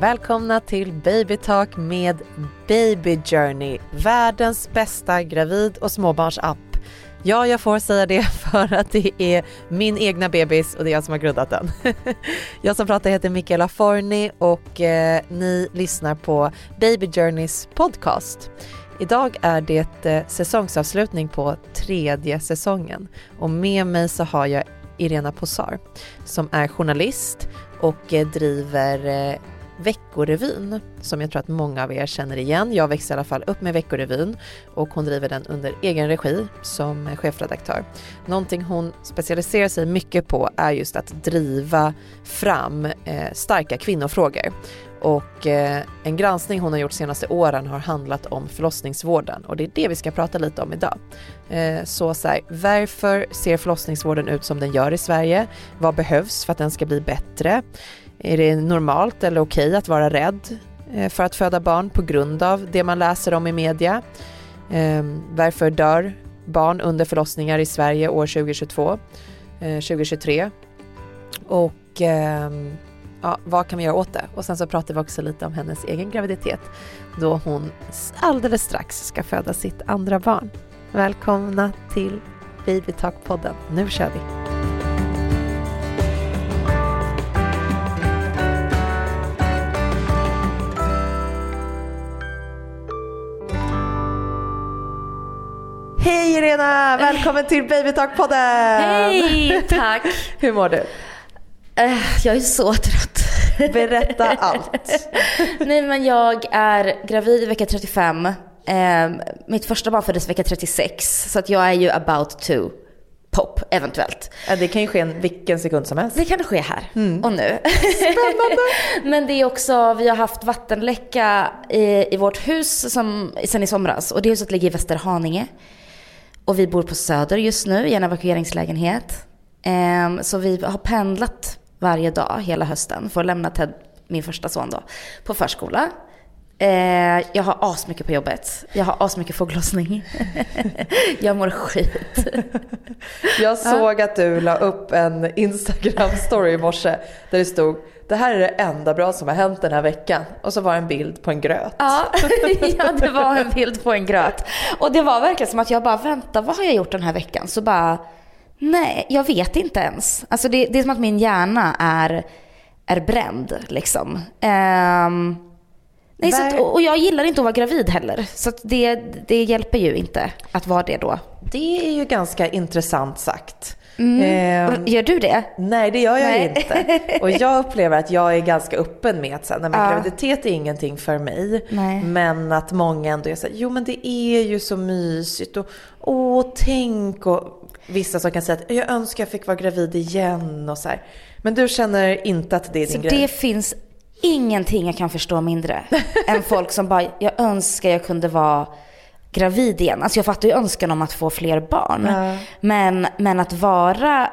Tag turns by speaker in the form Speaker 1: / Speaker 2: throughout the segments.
Speaker 1: Välkomna till Baby Talk med Baby Journey, världens bästa gravid och småbarnsapp. Ja, jag får säga det för att det är min egna bebis och det är jag som har grundat den. Jag som pratar heter Michaela Forni och eh, ni lyssnar på Baby Journeys podcast. Idag är det eh, säsongsavslutning på tredje säsongen och med mig så har jag Irena Posar som är journalist och eh, driver eh, Veckorevyn som jag tror att många av er känner igen. Jag växte i alla fall upp med Veckorevyn och hon driver den under egen regi som chefredaktör. Någonting hon specialiserar sig mycket på är just att driva fram eh, starka kvinnofrågor. Och eh, en granskning hon har gjort senaste åren har handlat om förlossningsvården och det är det vi ska prata lite om idag. Eh, så, så här, varför ser förlossningsvården ut som den gör i Sverige? Vad behövs för att den ska bli bättre? Är det normalt eller okej att vara rädd eh, för att föda barn på grund av det man läser om i media? Ehm, varför dör barn under förlossningar i Sverige år 2022, 2023? Eh, Och ehm, ja, vad kan vi göra åt det? Och sen så pratar vi också lite om hennes egen graviditet då hon alldeles strax ska föda sitt andra barn. Välkomna till Babytalk-podden. Nu kör vi! Hej Irena! Välkommen till Baby Talk-podden!
Speaker 2: Hej! Tack!
Speaker 1: Hur mår du?
Speaker 2: Eh, Jag är så trött.
Speaker 1: Berätta allt.
Speaker 2: Nej men jag är gravid i vecka 35. Eh, Mitt första barn föddes vecka 36. Så att jag är ju about to pop eventuellt.
Speaker 1: Ja, det kan ju ske en vilken sekund som helst.
Speaker 2: Det kan ske här och nu.
Speaker 1: Spännande!
Speaker 2: Men det är också, vi har haft vattenläcka i, i vårt hus som, sen i somras. Och det huset ligger i Västerhaninge. Och vi bor på Söder just nu i en evakueringslägenhet. Ehm, så vi har pendlat varje dag hela hösten för att lämna Ted, min första son då, på förskola. Eh, jag har asmycket på jobbet. Jag har asmycket foglossning. jag mår skit.
Speaker 1: Jag såg att du la upp en Instagram-story i morse där det stod det här är det enda bra som har hänt den här veckan. Och så var det en bild på en gröt.
Speaker 2: Ja, ja, det var en bild på en gröt. Och det var verkligen som att jag bara, vänta, vad har jag gjort den här veckan? Så bara, nej, jag vet inte ens. Alltså det, det är som att min hjärna är, är bränd liksom. Ehm, nej, så att, och jag gillar inte att vara gravid heller. Så det, det hjälper ju inte att vara det då.
Speaker 1: Det är ju ganska intressant sagt.
Speaker 2: Mm.
Speaker 1: Ehm,
Speaker 2: Gör du det?
Speaker 1: nej, det gör jag
Speaker 2: Nej.
Speaker 1: inte. Och jag upplever att jag är ganska öppen med att så här, nej, men
Speaker 2: Ja.
Speaker 1: graviditet är ingenting för mig.
Speaker 2: Nej.
Speaker 1: Men att många ändå är så här, jo men det är ju så mysigt och åh tänk och vissa som kan säga att jag önskar jag fick vara gravid igen och så här. Men du känner inte att det är din
Speaker 2: Så
Speaker 1: grej?
Speaker 2: det finns ingenting jag kan förstå mindre än folk som bara, jag önskar jag kunde vara gravid igen. Alltså jag fattar ju önskan om att få fler barn.
Speaker 1: Ja.
Speaker 2: Men, men att vara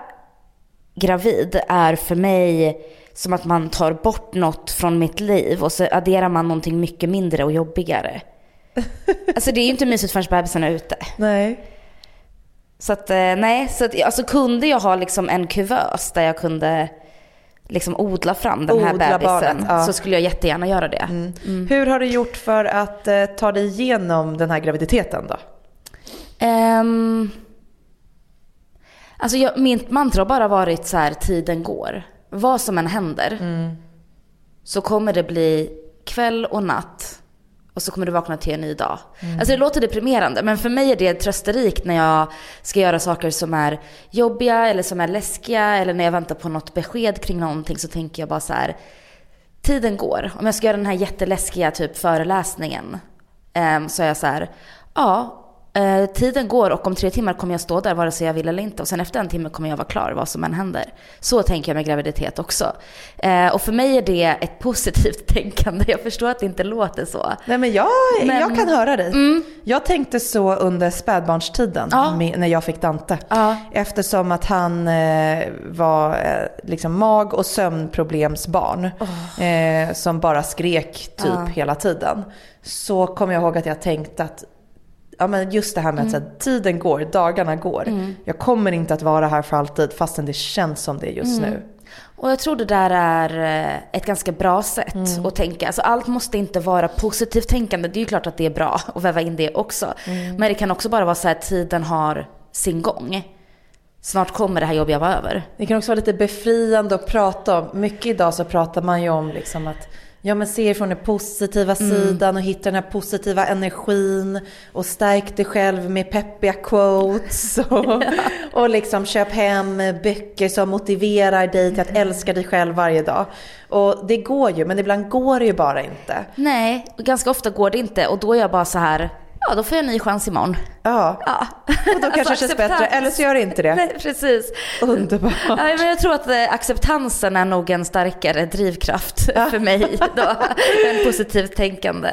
Speaker 2: gravid är för mig som att man tar bort något från mitt liv och så adderar man någonting mycket mindre och jobbigare. Alltså det är ju inte mysigt förrän bebisen är ute.
Speaker 1: Nej.
Speaker 2: Så att, eh, nej, så att, alltså kunde jag ha liksom en kuvös där jag kunde liksom odla fram den här
Speaker 1: Odla
Speaker 2: bebisen
Speaker 1: barnet, ja.
Speaker 2: så skulle jag jättegärna göra det.
Speaker 1: Hur har du gjort för att eh, ta dig igenom den här graviditeten då?
Speaker 2: Ehm, alltså jag, min mantra har bara varit så här, tiden går. Vad som än händer så kommer det bli kväll och natt och så kommer du vakna till en ny dag. Alltså det låter deprimerande men för mig är det trösterikt när jag ska göra saker som är jobbiga eller som är läskiga eller när jag väntar på något besked kring någonting så tänker jag bara så här. Tiden går. Om jag ska göra den här jätteläskiga typ föreläsningen ehm, så är jag så här. Ja, eh, tiden går och om tre timmar kommer jag stå där vare sig jag vill eller inte och sen efter en timme kommer jag vara klar vad som än händer. Så tänker jag med graviditet också. Eh, och för mig är det ett positivt tänkande. Jag förstår att det inte låter så.
Speaker 1: Nej men jag,
Speaker 2: Men-
Speaker 1: jag kan höra dig. Jag tänkte så under spädbarnstiden
Speaker 2: Ja.
Speaker 1: med, när jag fick Dante.
Speaker 2: Ja.
Speaker 1: Eftersom att han eh, var eh, liksom mag och sömnproblemsbarn. Eh, som bara skrek typ
Speaker 2: Ja.
Speaker 1: hela tiden. Så kom jag ihåg att jag tänkte att Ja men just det här med att så här, tiden går, dagarna går. Jag kommer inte att vara här för alltid fastän det känns som det just nu.
Speaker 2: Och jag tror det där är eh, ett ganska bra sätt mm. att tänka. Alltså allt måste inte vara positivt tänkande. Det är ju klart att det är bra att väva in det också. Mm. Men det kan också bara vara så att tiden har sin gång. Snart kommer det här jobbiga vara över.
Speaker 1: Det kan också vara lite befriande att prata om. Mycket idag så pratar man ju om liksom att Ja men se från den positiva mm. sidan och hitta den här positiva energin och stärk dig själv med peppiga quotes och, ja. och liksom köp hem böcker som motiverar dig till att älska dig själv varje dag. Och det går ju, men ibland går det ju bara inte.
Speaker 2: Nej, ganska ofta går det inte och då är jag bara så här ja då får jag en ny chans imorgon.
Speaker 1: Ja, ja. och då kanske alltså, det känns bättre. Eller så gör det inte det.
Speaker 2: Nej, precis.
Speaker 1: Underbart. Ja,
Speaker 2: men jag tror att eh, acceptansen är nog en starkare drivkraft ja. för mig då, än positivt tänkande.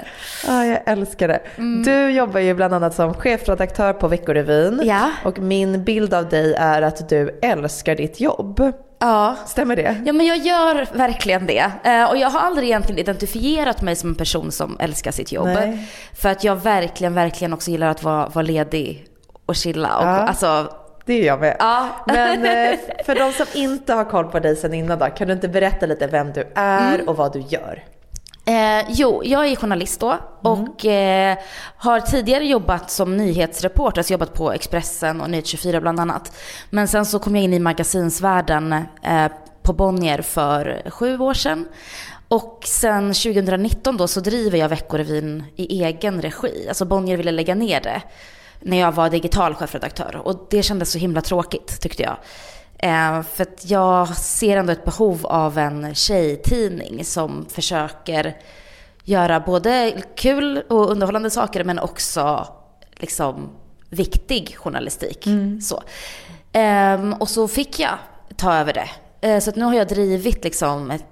Speaker 1: Ja, jag älskar det. Mm. Du jobbar ju bland annat som chefredaktör på Veckorevyn.
Speaker 2: Ja.
Speaker 1: Och min bild av dig är att du älskar ditt jobb.
Speaker 2: Ja.
Speaker 1: Stämmer det?
Speaker 2: Ja men jag gör verkligen det. Eh, och jag har aldrig egentligen identifierat mig som en person som älskar sitt jobb. Nej. För att jag verkligen, verkligen också gillar att vara, vara ledig och chilla. Och,
Speaker 1: ja.
Speaker 2: alltså,
Speaker 1: det är jag med.
Speaker 2: Ja.
Speaker 1: Men eh, för de som inte har koll på dig sen innan då, kan du inte berätta lite vem du är mm. och vad du gör?
Speaker 2: Eh, jo, jag är journalist då och eh, har tidigare jobbat som nyhetsreporter, alltså jobbat på Expressen och Nyhet24 bland annat. Men sen så kom jag in i magasinsvärlden eh, på Bonnier för sju år sedan. Och sen 2019 då så driver jag Veckorevyn i egen regi. Alltså Bonnier ville lägga ner det när jag var digital chefredaktör och det kändes så himla tråkigt tyckte jag. Eh, för att jag ser ändå ett behov av en tjejtidning som försöker göra både kul och underhållande saker men också liksom viktig journalistik. Mm. Så. Um, och så fick jag ta över det. Uh, så nu har jag drivit liksom ett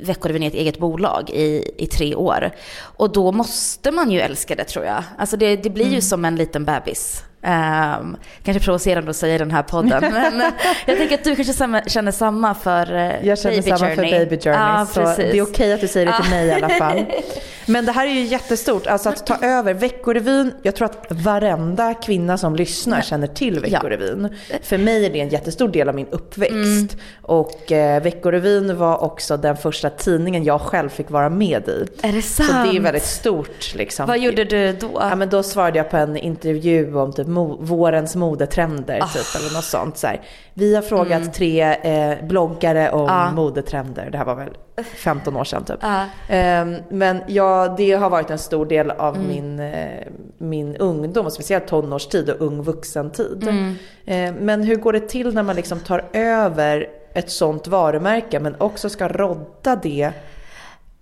Speaker 2: Veckorevyn är ett eget bolag i, i tre år. Och då måste man ju älska det tror jag. Alltså det, det blir mm. ju som en liten bebis. Um, kanske provocerande att säga i den här podden. men jag tänker att du kanske känner samma för uh,
Speaker 1: Jag känner
Speaker 2: Baby
Speaker 1: samma
Speaker 2: Journey.
Speaker 1: för Baby Journey. Ah, så det är okej okay att du säger det till mig i alla fall. Men det här är ju jättestort. Alltså att ta över Veckorevyn. Jag tror att varenda kvinna som lyssnar känner till Veckorevyn. Ja. För mig är det en jättestor del av min uppväxt. Mm. Och eh, Veckorevyn var också den första tidningen jag själv fick vara med i.
Speaker 2: Är det sant? Så
Speaker 1: det är väldigt stort. Liksom.
Speaker 2: Vad gjorde du då?
Speaker 1: Ja, men då svarade jag på en intervju om typ mo vårens modetrender oh. typ, eller något sånt. Så här. Vi har frågat mm. tre eh, bloggare om ah. modetrender. Det här var väl 15 år sedan typ. Ah. Eh, men ja, det har varit en stor del av mm. min, eh, min ungdom, och speciellt tonårstid och ung vuxentid. Mm. Eh, men hur går det till när man liksom tar över ett sånt varumärke men också ska rodda det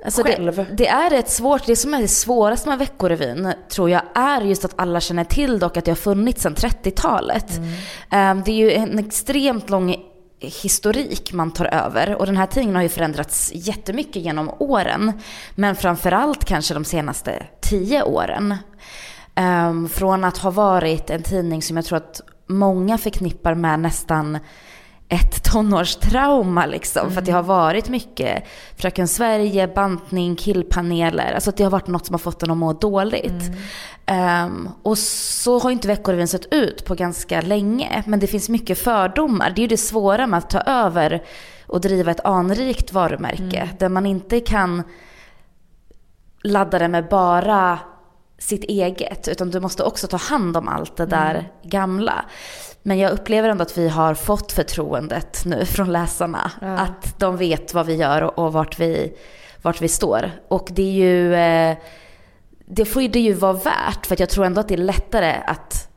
Speaker 1: Alltså
Speaker 2: det, det, är rätt svårt. Det som är det svåraste med Veckorevyn tror jag är just att alla känner till dock att det har funnits sedan 30-talet. Mm. Ehm, det är ju en extremt lång historik man tar över och den här tidningen har ju förändrats jättemycket genom åren. Men framförallt kanske de senaste tio åren. Ehm, från att ha varit en tidning som jag tror att många förknippar med nästan ett tonårstrauma liksom. Mm. För att det har varit mycket Fröken Sverige, bantning, killpaneler. Alltså att det har varit något som har fått en att må dåligt. Mm. Um, och så har inte Veckorevyn sett ut på ganska länge. Men det finns mycket fördomar. Det är ju det svåra med att ta över och driva ett anrikt varumärke. Mm. Där man inte kan ladda det med bara sitt eget. Utan du måste också ta hand om allt det där mm. gamla. Men jag upplever ändå att vi har fått förtroendet nu från läsarna. Ja. Att de vet vad vi gör och, och vart, vi, vart vi står. Och det är ju... Eh, det får det ju vara värt. För jag tror ändå att det är lättare att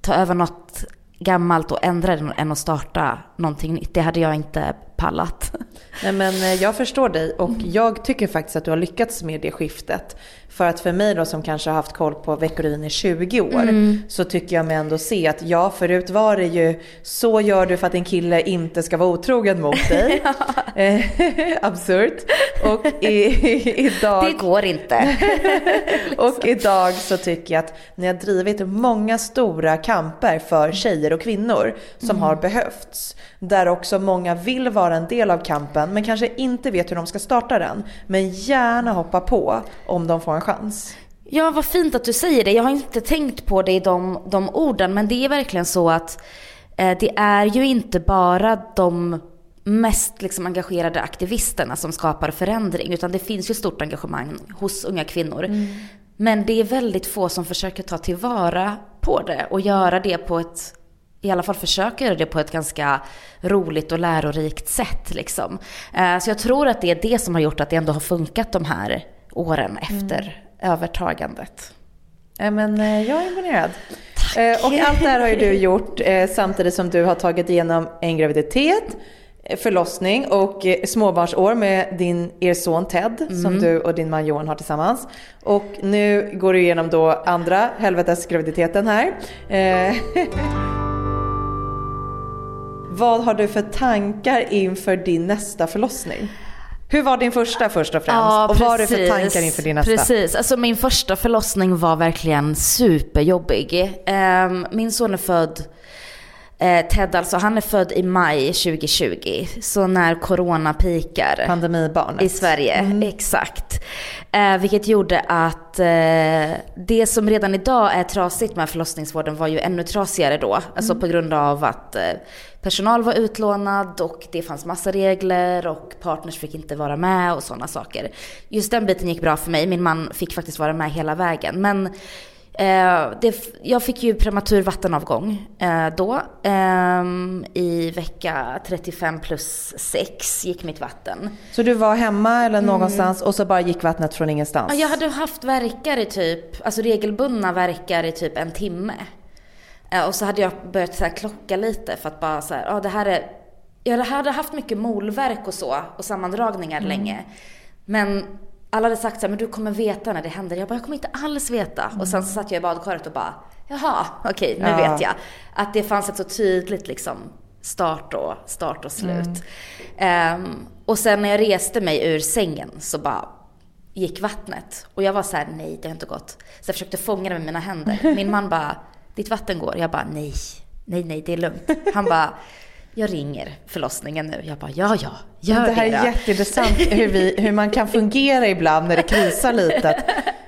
Speaker 2: ta över något gammalt och ändra det än att starta någonting nytt. Det hade jag inte pallat.
Speaker 1: Nej men eh, jag förstår dig och jag tycker faktiskt att du har lyckats med det skiftet. För att för mig då som kanske har haft koll på Veckorevyn i 20 år mm. så tycker jag mig ändå se att ja förut var det ju så gör du för att en kille inte ska vara otrogen mot dig. Eh, absurt. Och i, idag...
Speaker 2: Det går inte.
Speaker 1: och idag så tycker jag att ni har drivit många stora kamper för tjejer och kvinnor som mm. har behövts. Där också många vill vara en del av kampen men kanske inte vet hur de ska starta den. Men gärna hoppa på om de får en chans.
Speaker 2: Ja, vad fint att du säger det. Jag har inte tänkt på det i de, de orden men det är verkligen så att eh, det är ju inte bara de mest liksom engagerade aktivisterna som skapar förändring, utan det finns ju stort engagemang hos unga kvinnor. Mm. Men det är väldigt få som försöker ta tillvara på det och göra det på ett i alla fall försöka göra det på ett ganska roligt och lärorikt sätt. Liksom. Eh, så jag tror att det är det som har gjort att det ändå har funkat de här åren efter mm. övertagandet.
Speaker 1: Men eh, jag är imponerad. Tack. Eh, och allt det här har ju du gjort samtidigt som du har tagit igenom en graviditet, förlossning och småbarnsår med din, er son Ted mm. som du och din man Johan har tillsammans. Och nu går du igenom då andra helvetesgraviditeten här. Vad har du för tankar inför din nästa förlossning? Hur var din första först och främst? Ja, och vad har du för tankar inför din nästa?
Speaker 2: Precis, alltså min första förlossning var verkligen superjobbig. Ehm, min son är född Eh, Ted alltså, han är född i maj 2020. Så när corona pikar.
Speaker 1: Pandemibarnet.
Speaker 2: I Sverige, mm. exakt. Eh, vilket gjorde att eh, det som redan idag är trasigt med förlossningsvården var ju ännu trasigare då. Alltså mm. på grund av att eh, personal var utlånad och det fanns massa regler och partners fick inte vara med och sådana saker. Just den biten gick bra för mig. Min man fick faktiskt vara med hela vägen. Men Eh, det, jag fick ju prematur vattenavgång eh, då. Eh, I vecka 35 plus 6 gick mitt vatten.
Speaker 1: Så du var hemma eller mm. någonstans mm. och så bara gick vattnet från ingenstans?
Speaker 2: Ja, jag hade haft verkar i typ, alltså regelbundna verkar i typ en timme. Eh, och så hade jag börjat så klocka lite för att bara så här, ja det här är, jag hade haft mycket molverk och så och sammandragningar mm. länge. Men alla hade sagt så här, men du kommer veta när det händer. Jag bara, jag kommer inte alls veta. Mm. Och sen så satt jag i badkaret och bara, jaha, okej, nu ja. vet jag. Att det fanns ett så tydligt liksom start och, start och slut. Mm. Um, och sen när jag reste mig ur sängen så bara gick vattnet. Och jag var så här, nej det har inte gått. Så jag försökte fånga det med mina händer. Min man bara, ditt vatten går. Jag bara, nej, nej, nej, det är lugnt. Han bara, jag ringer förlossningen nu. Jag bara, ja, ja, gör det.
Speaker 1: Det här
Speaker 2: är
Speaker 1: jätteintressant hur, vi, hur man kan fungera ibland när det krisar lite.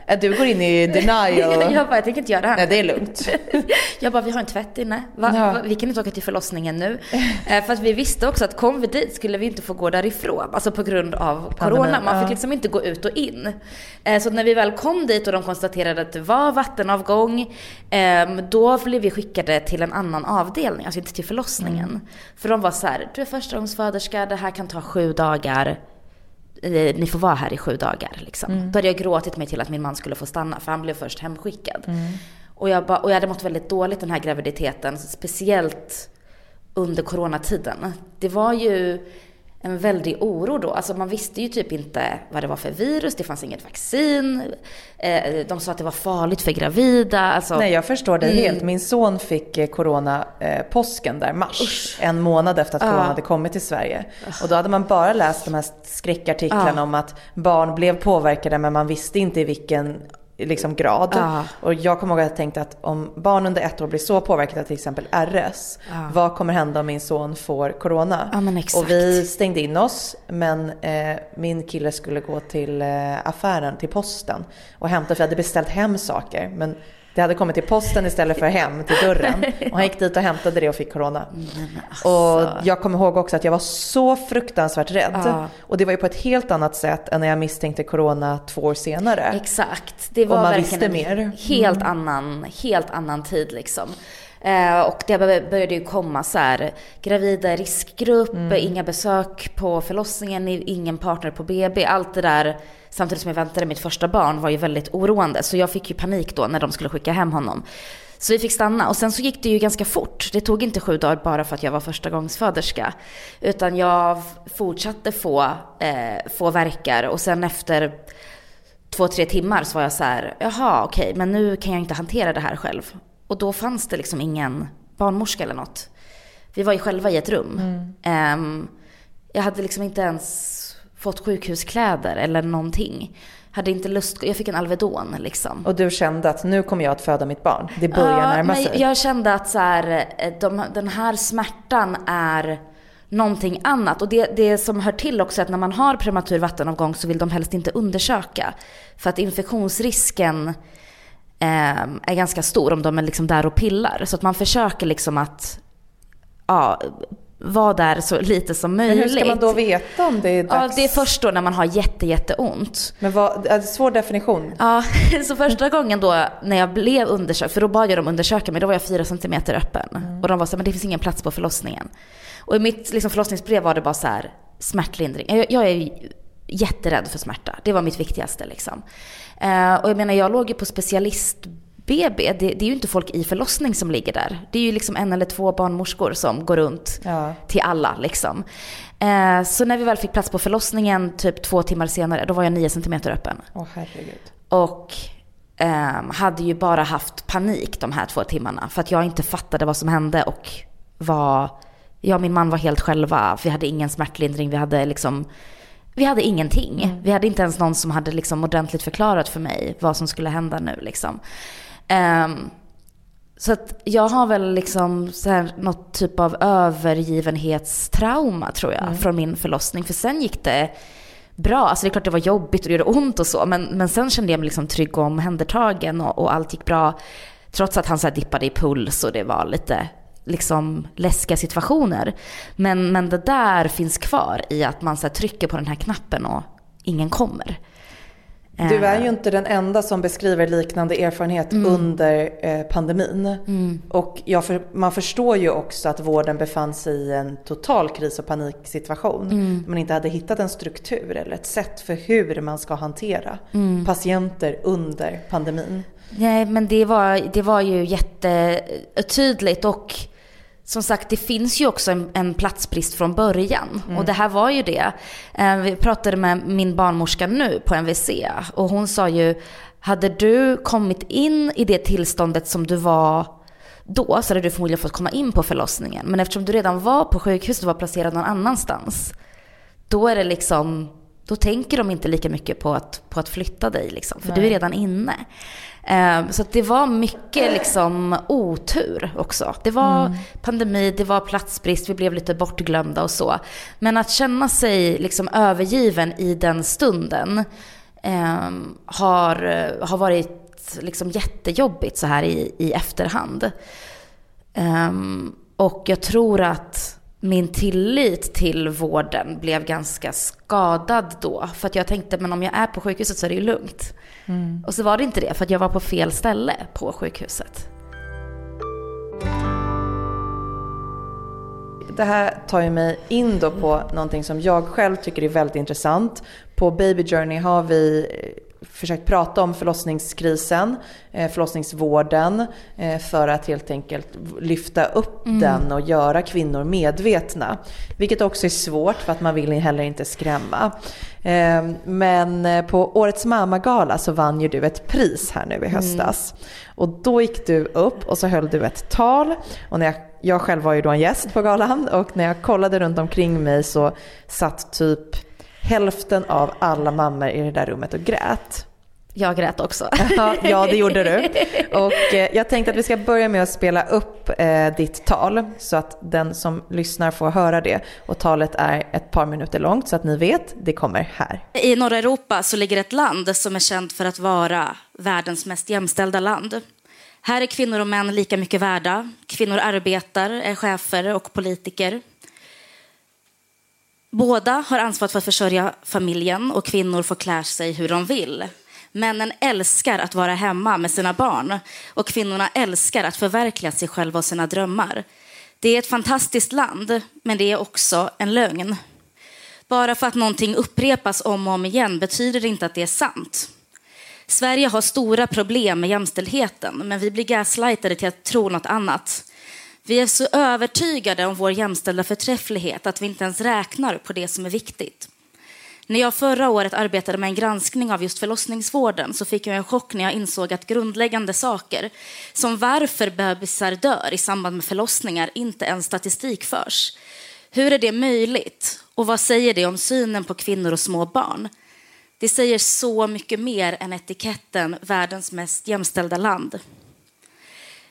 Speaker 1: Att du går in i denial.
Speaker 2: Jag bara, jag tänker inte göra det här.
Speaker 1: Nej, det är lugnt.
Speaker 2: Jag bara, vi har en tvätt inne. Va? Ja. Vi kan inte åka till förlossningen nu. Eh, för att vi visste också att kom vi dit skulle vi inte få gå därifrån. Alltså på grund av corona. Man fick liksom inte gå ut och in. Eh, så när vi väl kom dit och de konstaterade att det var vattenavgång. Ehm, då blev vi skickade till en annan avdelning, alltså inte till förlossningen. Mm. För de var så här, du är förstagångsföderska, det här kan ta sju dagar. Eh, ni får vara här i sju dagar. Liksom. Mm. Då hade jag gråtit mig till att min man skulle få stanna för han blev först hemskickad. Mm. Och, jag ba, och jag hade mått väldigt dåligt den här graviditeten, speciellt under coronatiden. Det var ju en väldig oro då. Alltså man visste ju typ inte vad det var för virus, det fanns inget vaccin. Eh, de sa att det var farligt för gravida. Alltså,
Speaker 1: Nej, jag förstår det mm. helt. Min son fick eh, corona eh, påsken där, mars. Usch. En månad efter att corona hade kommit till Sverige. Och då hade man bara läst de här skräckartiklarna om att barn blev påverkade men man visste inte i vilken liksom grad. Ah. Och jag kommer ihåg att jag tänkte att om barn under ett år blir så påverkade av till exempel RS, ah. vad kommer hända om min son får corona?
Speaker 2: Ah,
Speaker 1: och vi stängde in oss, men eh, min kille skulle gå till eh, affären, till posten och hämta, för jag hade beställt hem saker. Men det hade kommit till posten istället för hem till dörren. Och han gick dit och hämtade det och fick corona. Alltså. Och jag kommer ihåg också att jag var så fruktansvärt rädd. Ja. Och det var ju på ett helt annat sätt än när jag misstänkte corona två år senare.
Speaker 2: Exakt. Det var
Speaker 1: och man
Speaker 2: verkligen
Speaker 1: visste mer.
Speaker 2: helt, mm. annan, helt annan tid liksom. Eh, och det började ju komma så här, gravida riskgrupp, mm. inga besök på förlossningen, ingen partner på BB. Allt det där samtidigt som jag väntade mitt första barn var ju väldigt oroande. Så jag fick ju panik då när de skulle skicka hem honom. Så vi fick stanna och sen så gick det ju ganska fort. Det tog inte sju dagar bara för att jag var första gångsföderska. Utan jag fortsatte få, eh, få verkar och sen efter två, tre timmar så var jag så här, jaha okej, okay, men nu kan jag inte hantera det här själv. Och då fanns det liksom ingen barnmorska eller något. Vi var ju själva i ett rum. Mm. Um, jag hade liksom inte ens fått sjukhuskläder eller någonting. Hade inte lust, jag fick en Alvedon liksom.
Speaker 1: Och du kände att nu kommer jag att föda mitt barn? Det börjar ja, närma sig?
Speaker 2: Jag kände att så här, eh, de, den här smärtan är någonting annat. Och det, det som hör till också är att när man har prematur vattenavgång så vill de helst inte undersöka. För att infektionsrisken eh, är ganska stor om de är liksom där och pillar. Så att man försöker liksom att ja, vara där så lite som möjligt.
Speaker 1: Men hur ska man då veta om det är dags?
Speaker 2: Ja, det är först då när man har jätte, jätteont.
Speaker 1: Men vad, är svår definition?
Speaker 2: Ja, så första gången då när jag blev undersökt, för då bad jag dem undersöka mig, då var jag fyra centimeter öppen. Mm. Och de var så här, men det finns ingen plats på förlossningen. Och i mitt liksom, förlossningsbrev var det bara så här, smärtlindring. Jag, jag är jätterädd för smärta. Det var mitt viktigaste liksom. Eh, och jag menar, jag låg ju på specialist BB, det, det, är ju inte folk i förlossning som ligger där. Det är ju liksom en eller två barnmorskor som går runt ja. till alla liksom. Eh, så när vi väl fick plats på förlossningen, typ två timmar senare, då var jag nio centimeter öppen.
Speaker 1: Åh herregud.
Speaker 2: Och eh, hade ju bara haft panik de här två timmarna. För att jag inte fattade vad som hände och var, jag och min man var helt själva. Vi hade ingen smärtlindring, vi hade liksom vi hade ingenting. Mm. Vi hade inte ens någon som hade liksom ordentligt förklarat för mig vad som skulle hända nu. Liksom. Um, så att jag har väl liksom så här, något typ av övergivenhetstrauma tror jag mm. från min förlossning. För sen gick det bra. Alltså det är klart det var jobbigt och det gjorde ont och så. Men, men sen kände jag mig liksom trygg och omhändertagen och, och allt gick bra. Trots att han så dippade i puls och det var lite liksom läskiga situationer. Men, men det där finns kvar i att man så trycker på den här knappen och ingen kommer.
Speaker 1: Du är ju eh. inte den enda som beskriver liknande erfarenhet mm. under eh, pandemin. Mm. Och för, man förstår ju också att vården befann sig i en total kris och paniksituation. Mm. Man inte hade hittat en struktur eller ett sätt för hur man ska hantera mm. patienter under pandemin.
Speaker 2: Nej, men det var, det var ju jättetydligt och som sagt, det finns ju också en, en platsbrist från början. Mm. Och det här var ju det. Eh, vi pratade med min barnmorska nu på MVC och hon sa ju, hade du kommit in i det tillståndet som du var då så hade du förmodligen fått komma in på förlossningen. Men eftersom du redan var på sjukhuset och var placerad någon annanstans, då är det liksom, då tänker de inte lika mycket på att, på att flytta dig liksom, för Nej. du är redan inne. Ehm, så det var mycket liksom otur också. Det var mm. pandemi, det var platsbrist, vi blev lite bortglömda och så. Men att känna sig liksom övergiven i den stunden um, har, har varit liksom jättejobbigt så här i, i efterhand. Um, och jag tror att min tillit till vården blev ganska skadad då. För att jag tänkte, men om jag är på sjukhuset så är det ju lugnt. Mm. Och så var det inte det, för att jag var på fel ställe på sjukhuset.
Speaker 1: Det här tar ju mig in då på någonting som jag själv tycker är väldigt intressant. På Baby Journey har vi försökt prata om förlossningskrisen, eh, förlossningsvården eh, för att helt enkelt lyfta upp mm. den och göra kvinnor medvetna. Vilket också är svårt för att man vill heller inte skrämma. Eh, men på årets mammagala så vann ju du ett pris här nu i mm. höstas. Mm. Och då gick du upp och så höll du ett tal. Och när jag, jag själv var ju då en gäst på galan och när jag kollade runt omkring mig så satt typ hälften av alla mammor i det där rummet och grät.
Speaker 2: Jag grät också.
Speaker 1: ja, det gjorde du. Och eh, jag tänkte att vi ska börja med att spela upp eh, ditt tal så att den som lyssnar får höra det. Och talet är ett par minuter långt så att ni vet, det kommer här.
Speaker 2: I norra Europa så ligger ett land som är känt för att vara världens mest jämställda land. Här är kvinnor och män lika mycket värda. Kvinnor arbetar, är chefer och politiker. Båda har ansvar för att försörja familjen och kvinnor får klä sig hur de vill. Männen älskar att vara hemma med sina barn och kvinnorna älskar att förverkliga sig själva och sina drömmar. Det är ett fantastiskt land, men det är också en lögn. Bara för att någonting upprepas om och om igen betyder det inte att det är sant. Sverige har stora problem med jämställdheten, men vi blir gaslightade till att tro något annat. Vi är så övertygade om vår jämställda förträfflighet att vi inte ens räknar på det som är viktigt. När jag förra året arbetade med en granskning av just förlossningsvården så fick jag en chock när jag insåg att grundläggande saker som varför bebisar dör i samband med förlossningar inte ens statistikförs. Hur är det möjligt? Och vad säger det om synen på kvinnor och små barn? Det säger så mycket mer än etiketten världens mest jämställda land.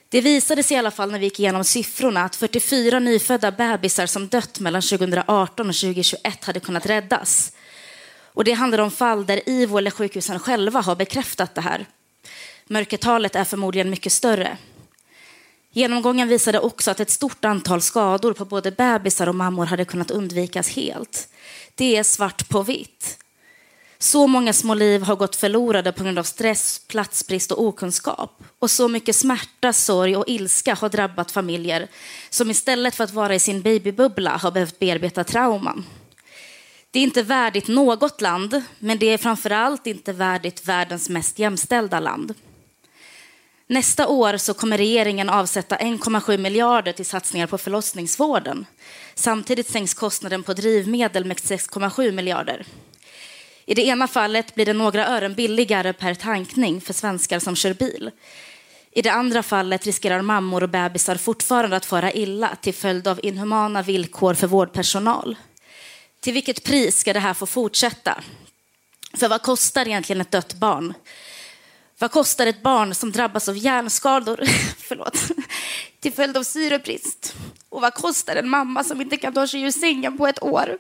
Speaker 2: Det visade sig i alla fall när vi gick igenom siffrorna att 44 nyfödda bebisar som dött mellan 2018 och 2021 hade kunnat räddas. Och det handlar om fall där IVO eller sjukhusen själva har bekräftat det här. Mörkertalet är förmodligen mycket större. Genomgången visade också att ett stort antal skador på både bebisar och mammor hade kunnat undvikas helt. Det är svart på vitt. Så många små liv har gått förlorade på grund av stress, platsbrist och okunskap. Och så mycket smärta, sorg och ilska har drabbat familjer som istället för att vara i sin babybubbla har behövt bearbeta trauman. Det är inte värdigt något land, men det är framförallt inte värdigt världens mest jämställda land. Nästa år så kommer regeringen avsätta 1,7 miljarder till satsningar på förlossningsvården. Samtidigt sänks kostnaden på drivmedel med 6,7 miljarder. I det ena fallet blir det några ören billigare per tankning för svenskar som kör bil. I det andra fallet riskerar mammor och bebisar fortfarande att fara illa till följd av inhumana villkor för vårdpersonal. Till vilket pris ska det här få fortsätta? För vad kostar egentligen ett dött barn? Vad kostar ett barn som drabbas av hjärnskador förlåt, till följd av syrebrist? Och vad kostar en mamma som inte kan ta sig ur sängen på ett år?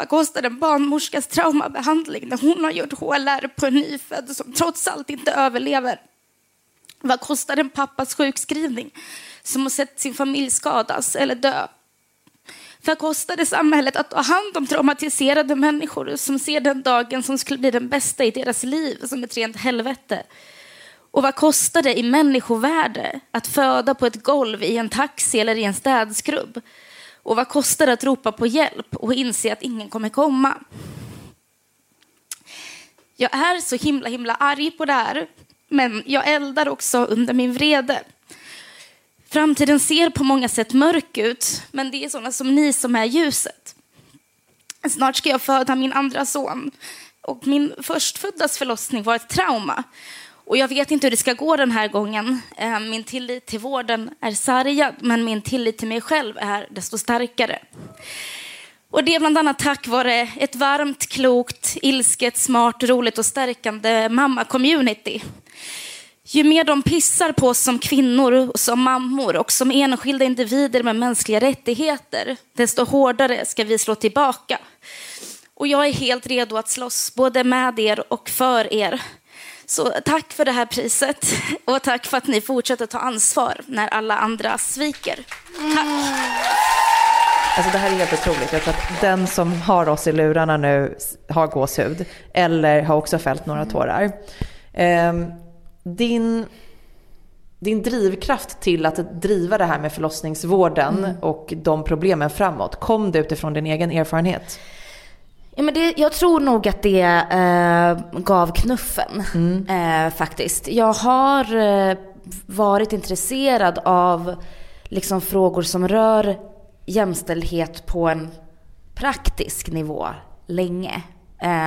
Speaker 2: Vad kostar en barnmorskas traumabehandling när hon har gjort HLR på en nyfödd som trots allt inte överlever? Vad kostar en pappas sjukskrivning som har sett sin familj skadas eller dö? Vad kostar det samhället att ta hand om traumatiserade människor som ser den dagen som skulle bli den bästa i deras liv som ett rent helvete? Och vad kostar det i människovärde att föda på ett golv i en taxi eller i en städskrubb? Och vad kostar det att ropa på hjälp och inse att ingen kommer komma? Jag är så himla himla arg på det här, men jag eldar också under min vrede. Framtiden ser på många sätt mörk ut, men det är sådana som ni som är ljuset. Snart ska jag föda min andra son och min förstföddas förlossning var ett trauma. Och jag vet inte hur det ska gå den här gången. Eh, min tillit till vården är sargad, men min tillit till mig själv är desto starkare. Och det är bland annat tack vare ett varmt, klokt, ilsket, smart, roligt och stärkande mamma-community. Ju mer de pissar på oss som kvinnor, som mammor och som enskilda individer med mänskliga rättigheter, desto hårdare ska vi slå tillbaka. Och jag är helt redo att slåss, både med er och för er. Så tack för det här priset och tack för att ni fortsätter ta ansvar när alla andra sviker. Tack.
Speaker 1: Alltså det här är helt otroligt. Jag tror att den som har oss i lurarna nu har gåshud eller har också fällt några tårar. Um, din, din drivkraft till att driva det här med förlossningsvården mm. och de problemen framåt, kom det utifrån din egen erfarenhet?
Speaker 2: Ja, men det, jag tror nog att det eh, gav knuffen mm. eh, faktiskt. Jag har eh, varit intresserad av liksom, frågor som rör jämställdhet på en praktisk nivå länge.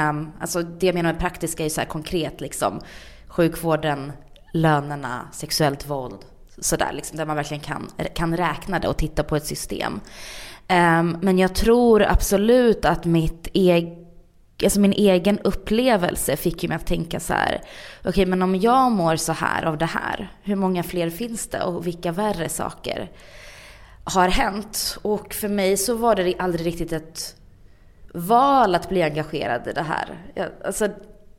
Speaker 2: Um, alltså det jag menar med praktiska är så här konkret liksom sjukvården, lönerna, sexuellt våld. Sådär, liksom, där man verkligen kan, kan räkna det och titta på ett system. Um, men jag tror absolut att mitt eg, alltså min egen upplevelse fick ju mig att tänka så här. Okej, okay, men om jag mår så här av det här, hur många fler finns det och vilka värre saker har hänt? Och för mig så var det aldrig riktigt ett val att bli engagerad i det här. Jag, alltså,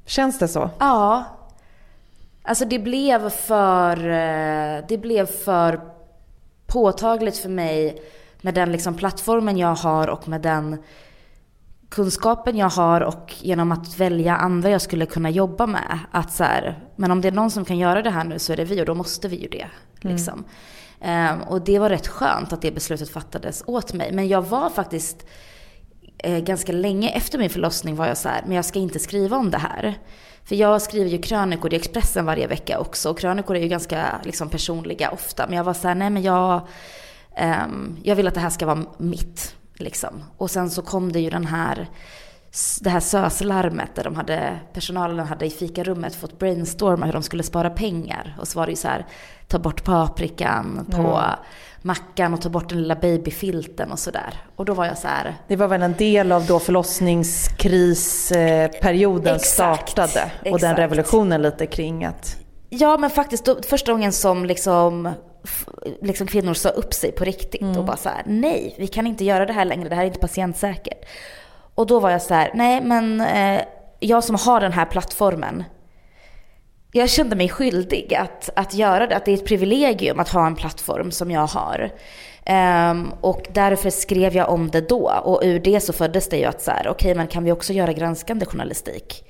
Speaker 1: Känns det så?
Speaker 2: Ja, Alltså det blev för, eh, det blev för påtagligt för mig med den liksom plattformen jag har och med den kunskapen jag har och genom att välja andra jag skulle kunna jobba med. Att så här, men om det är någon som kan göra det här nu så är det vi och då måste vi ju det. Mm. Liksom. Um, och det var rätt skönt att det beslutet fattades åt mig. Men jag var faktiskt eh, ganska länge efter min förlossning var jag så här, men jag ska inte skriva om det här. För jag skriver ju krönikor i Expressen varje vecka också. Och krönikor är ju ganska liksom, personliga ofta. Men jag var så här, nej men jag, jag vill att det här ska vara mitt. Liksom. Och sen så kom det ju den här, det här SÖS-larmet där de hade, personalen hade i fikarummet fått brainstorma hur de skulle spara pengar. Och så var det ju så här, ta bort paprikan på mm mackan och ta bort den lilla babyfilten och sådär. Och då var jag så här.
Speaker 1: Det var väl en del av då förlossningskrisperioden startade. Och exakt. den revolutionen lite kring att...
Speaker 2: Ja men faktiskt då, första gången som liksom, liksom kvinnor sa upp sig på riktigt mm. och bara så här, nej vi kan inte göra det här längre, det här är inte patientsäkert. Och då var jag så här, nej men eh, jag som har den här plattformen, jag kände mig skyldig att, att göra det. Att det är ett privilegium att ha en plattform som jag har. Um, och därför skrev jag om det då. Och ur det så föddes det ju att så här, okej okay, men kan vi också göra granskande journalistik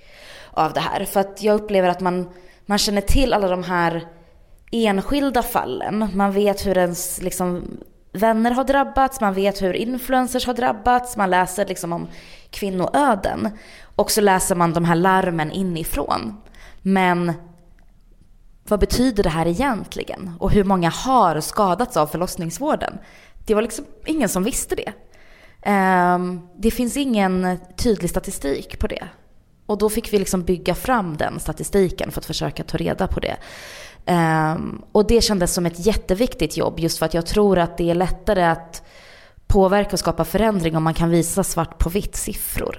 Speaker 2: av det här? För att jag upplever att man, man känner till alla de här enskilda fallen. Man vet hur ens liksom, vänner har drabbats, man vet hur influencers har drabbats, man läser liksom om kvinnoöden. Och så läser man de här larmen inifrån. Men vad betyder det här egentligen? Och hur många har skadats av förlossningsvården? Det var liksom ingen som visste det. Ehm, det finns ingen tydlig statistik på det. Och då fick vi liksom bygga fram den statistiken för att försöka ta reda på det. Um, och det kändes som ett jätteviktigt jobb just för att jag tror att det är lättare att påverka och skapa förändring om man kan visa svart på vitt siffror.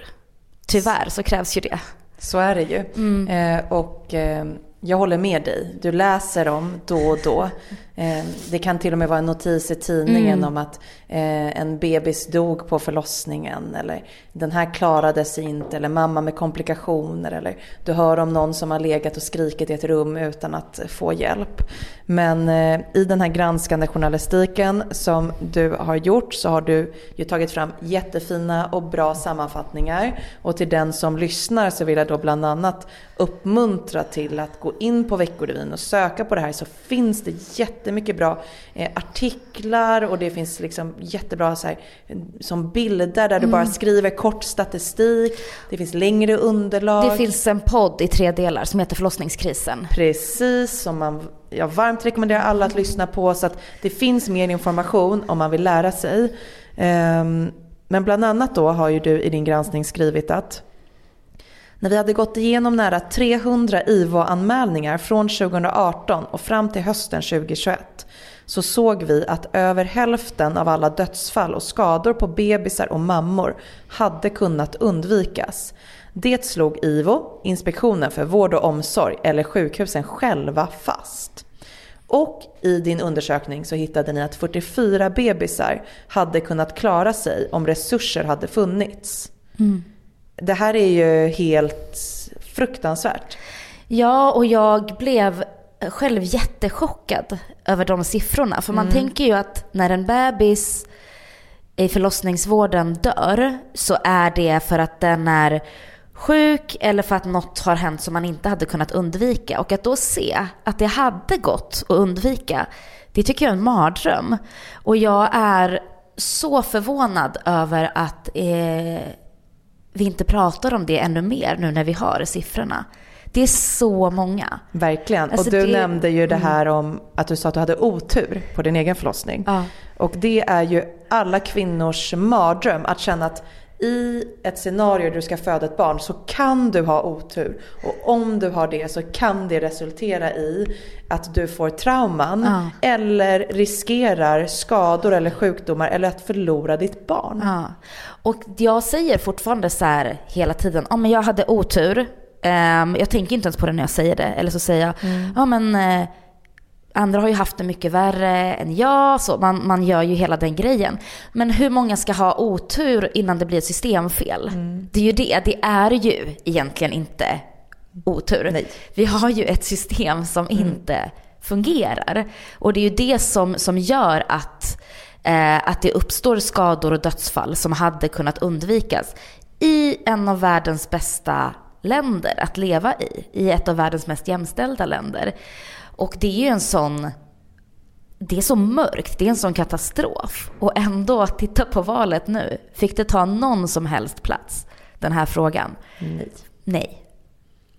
Speaker 2: Tyvärr så krävs ju det.
Speaker 1: Så är det ju. Mm. Eh, och eh, jag håller med dig. Du läser dem då och då. Eh, det kan till och med vara en notis i tidningen mm. om att eh, en bebis dog på förlossningen. Eller den här klarade sig inte. Eller mamma med komplikationer. Eller du hör om någon som har legat och skrikit i ett rum utan att få hjälp. Men eh, i den här granskande journalistiken som du har gjort så har du ju tagit fram jättefina och bra sammanfattningar. Och till den som lyssnar så vill jag då bland annat uppmuntra till att gå in på Veckorevyn och söka på det här så finns det jättemycket bra eh, artiklar och det finns liksom jättebra så här, som bilder där mm. du bara skriver kort statistik. Det finns längre underlag.
Speaker 2: Det finns en podd i tre delar som heter Förlossningskrisen.
Speaker 1: Precis, som man jag varmt rekommenderar alla att lyssna på så att det finns mer information om man vill lära sig. Um, men bland annat då har ju du i din granskning skrivit att när vi hade gått igenom nära 300 IVO-anmälningar från 2018 och fram till hösten 2021 så såg vi att över hälften av alla dödsfall och skador på bebisar och mammor hade kunnat undvikas. Det slog IVO, Inspektionen för vård och omsorg, eller sjukhusen själva fast. Och i din undersökning så hittade ni att 44 bebisar hade kunnat klara sig om resurser hade funnits. Mm. Det här är ju helt fruktansvärt.
Speaker 2: Ja, och jag blev själv jättechockad över de siffrorna. För man mm. tänker ju att när en bebis i förlossningsvården dör så är det för att den är sjuk eller för att något har hänt som man inte hade kunnat undvika. Och att då se att det hade gått att undvika, det tycker jag är en mardröm. Och jag är så förvånad över att eh, vi inte pratar om det ännu mer nu när vi har siffrorna. Det är så många.
Speaker 1: Verkligen. Alltså och du det... nämnde ju det mm. här om att du sa att du hade otur på din egen förlossning. Ja. Och det är ju alla kvinnors mardröm att känna att i ett scenario där du ska föda ett barn så kan du ha otur. Och om du har det så kan det resultera i att du får trauman ja. eller riskerar skador eller sjukdomar eller att förlora ditt barn.
Speaker 2: Ja. Och jag säger fortfarande så här hela tiden, men jag hade otur. Um, jag tänker inte ens på det när jag säger det. Eller så säger jag, mm. ja men uh, andra har ju haft det mycket värre än jag, så man, man gör ju hela den grejen. Men hur många ska ha otur innan det blir ett systemfel? Mm. Det är ju det, det är ju egentligen inte otur. Nej. Vi har ju ett system som mm. inte fungerar. Och det är ju det som, som gör att, eh, att det uppstår skador och dödsfall som hade kunnat undvikas i en av världens bästa länder att leva i, i ett av världens mest jämställda länder. Och det är ju en sån det är så mörkt, det är en sån katastrof. Och ändå, att titta på valet nu, fick det ta någon som helst plats, den här frågan?
Speaker 1: Nej.
Speaker 2: Nej.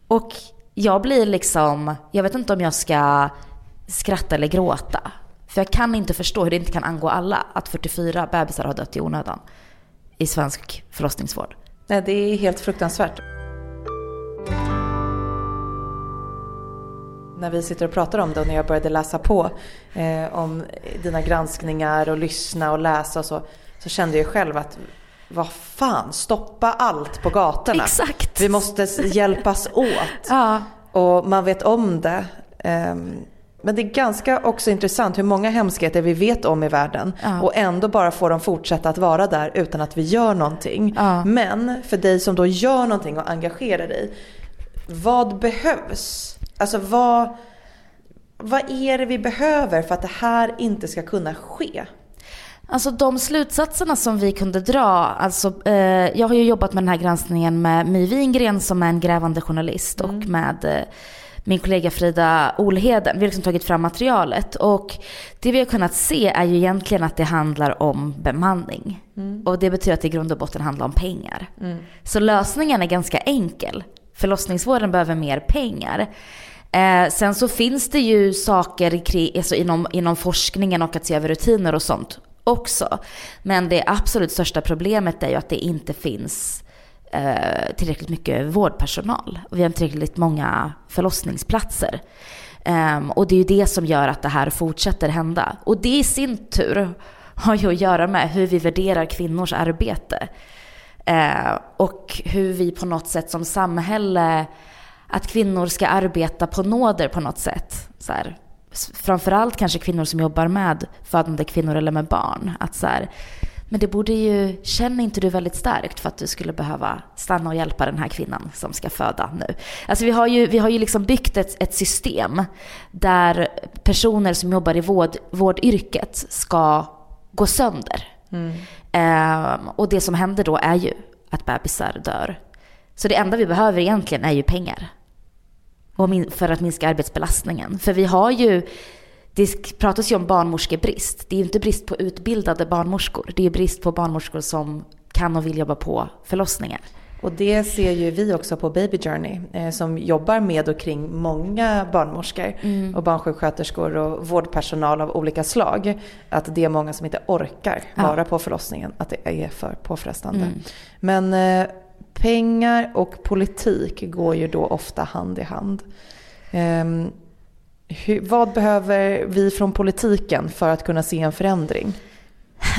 Speaker 2: Och jag blir liksom, jag vet inte om jag ska skratta eller gråta. För jag kan inte förstå hur det inte kan angå alla att 44 bebisar har dött i onödan i svensk förlossningsvård.
Speaker 1: Nej, det är helt fruktansvärt. När vi sitter och pratar om det och när jag började läsa på eh, om dina granskningar och lyssna och läsa och så, så kände jag själv att vad fan, stoppa allt på gatorna.
Speaker 2: Exakt.
Speaker 1: Vi måste hjälpas åt.
Speaker 2: ja.
Speaker 1: Och man vet om det. Um, men det är ganska också intressant hur många hemskheter vi vet om i världen ja. och ändå bara får de fortsätta att vara där utan att vi gör någonting. Ja. Men för dig som då gör någonting och engagerar dig, vad behövs Alltså vad, vad är det vi behöver för att det här inte ska kunna ske?
Speaker 2: Alltså de slutsatserna som vi kunde dra, alltså eh, jag har ju jobbat med den här granskningen med My Wingren som är en grävande journalist mm. och med eh, min kollega Frida Olheden. Vi har liksom tagit fram materialet och det vi har kunnat se är ju egentligen att det handlar om bemanning. Mm. Och det betyder att det i grund och botten handlar om pengar. Mm. Så lösningen är ganska enkel. Förlossningsvården behöver mer pengar. Eh, sen så finns det ju saker kring, alltså inom, inom forskningen och att se över rutiner och sånt också. Men det absolut största problemet är ju att det inte finns eh, tillräckligt mycket vårdpersonal. Och vi har inte tillräckligt många förlossningsplatser. Eh, och det är ju det som gör att det här fortsätter hända. Och det i sin tur har ju att göra med hur vi värderar kvinnors arbete. Ehm, och hur vi på något sätt som samhälle, att kvinnor ska arbeta på nåder på något sätt. Så här, framförallt kanske kvinnor som jobbar med födande kvinnor eller med barn. Att så här, men det borde ju, känner inte du väldigt starkt för att du skulle behöva stanna och hjälpa den här kvinnan som ska föda nu? Alltså vi har ju, vi har ju liksom byggt ett, ett system där personer som jobbar i vård, vårdyrket ska gå sönder. Mm. Eh, och det som händer då är ju att bebisar dör. Så det enda vi behöver egentligen är ju pengar. För att minska arbetsbelastningen. För vi har ju det pratas ju om barnmorskebrist. Det är ju inte brist på utbildade barnmorskor. Det är brist på barnmorskor som kan och vill jobba på förlossningar.
Speaker 1: Och det ser ju vi också på Baby Journey eh, som jobbar med och kring många barnmorskor mm. och barnsjuksköterskor och vårdpersonal av olika slag. Att det är många som inte orkar vara ja. på förlossningen, att det är för påfrestande. Mm. Men eh, pengar och politik går ju då ofta hand i hand. Um, hur, vad behöver vi från politiken för att kunna se en förändring?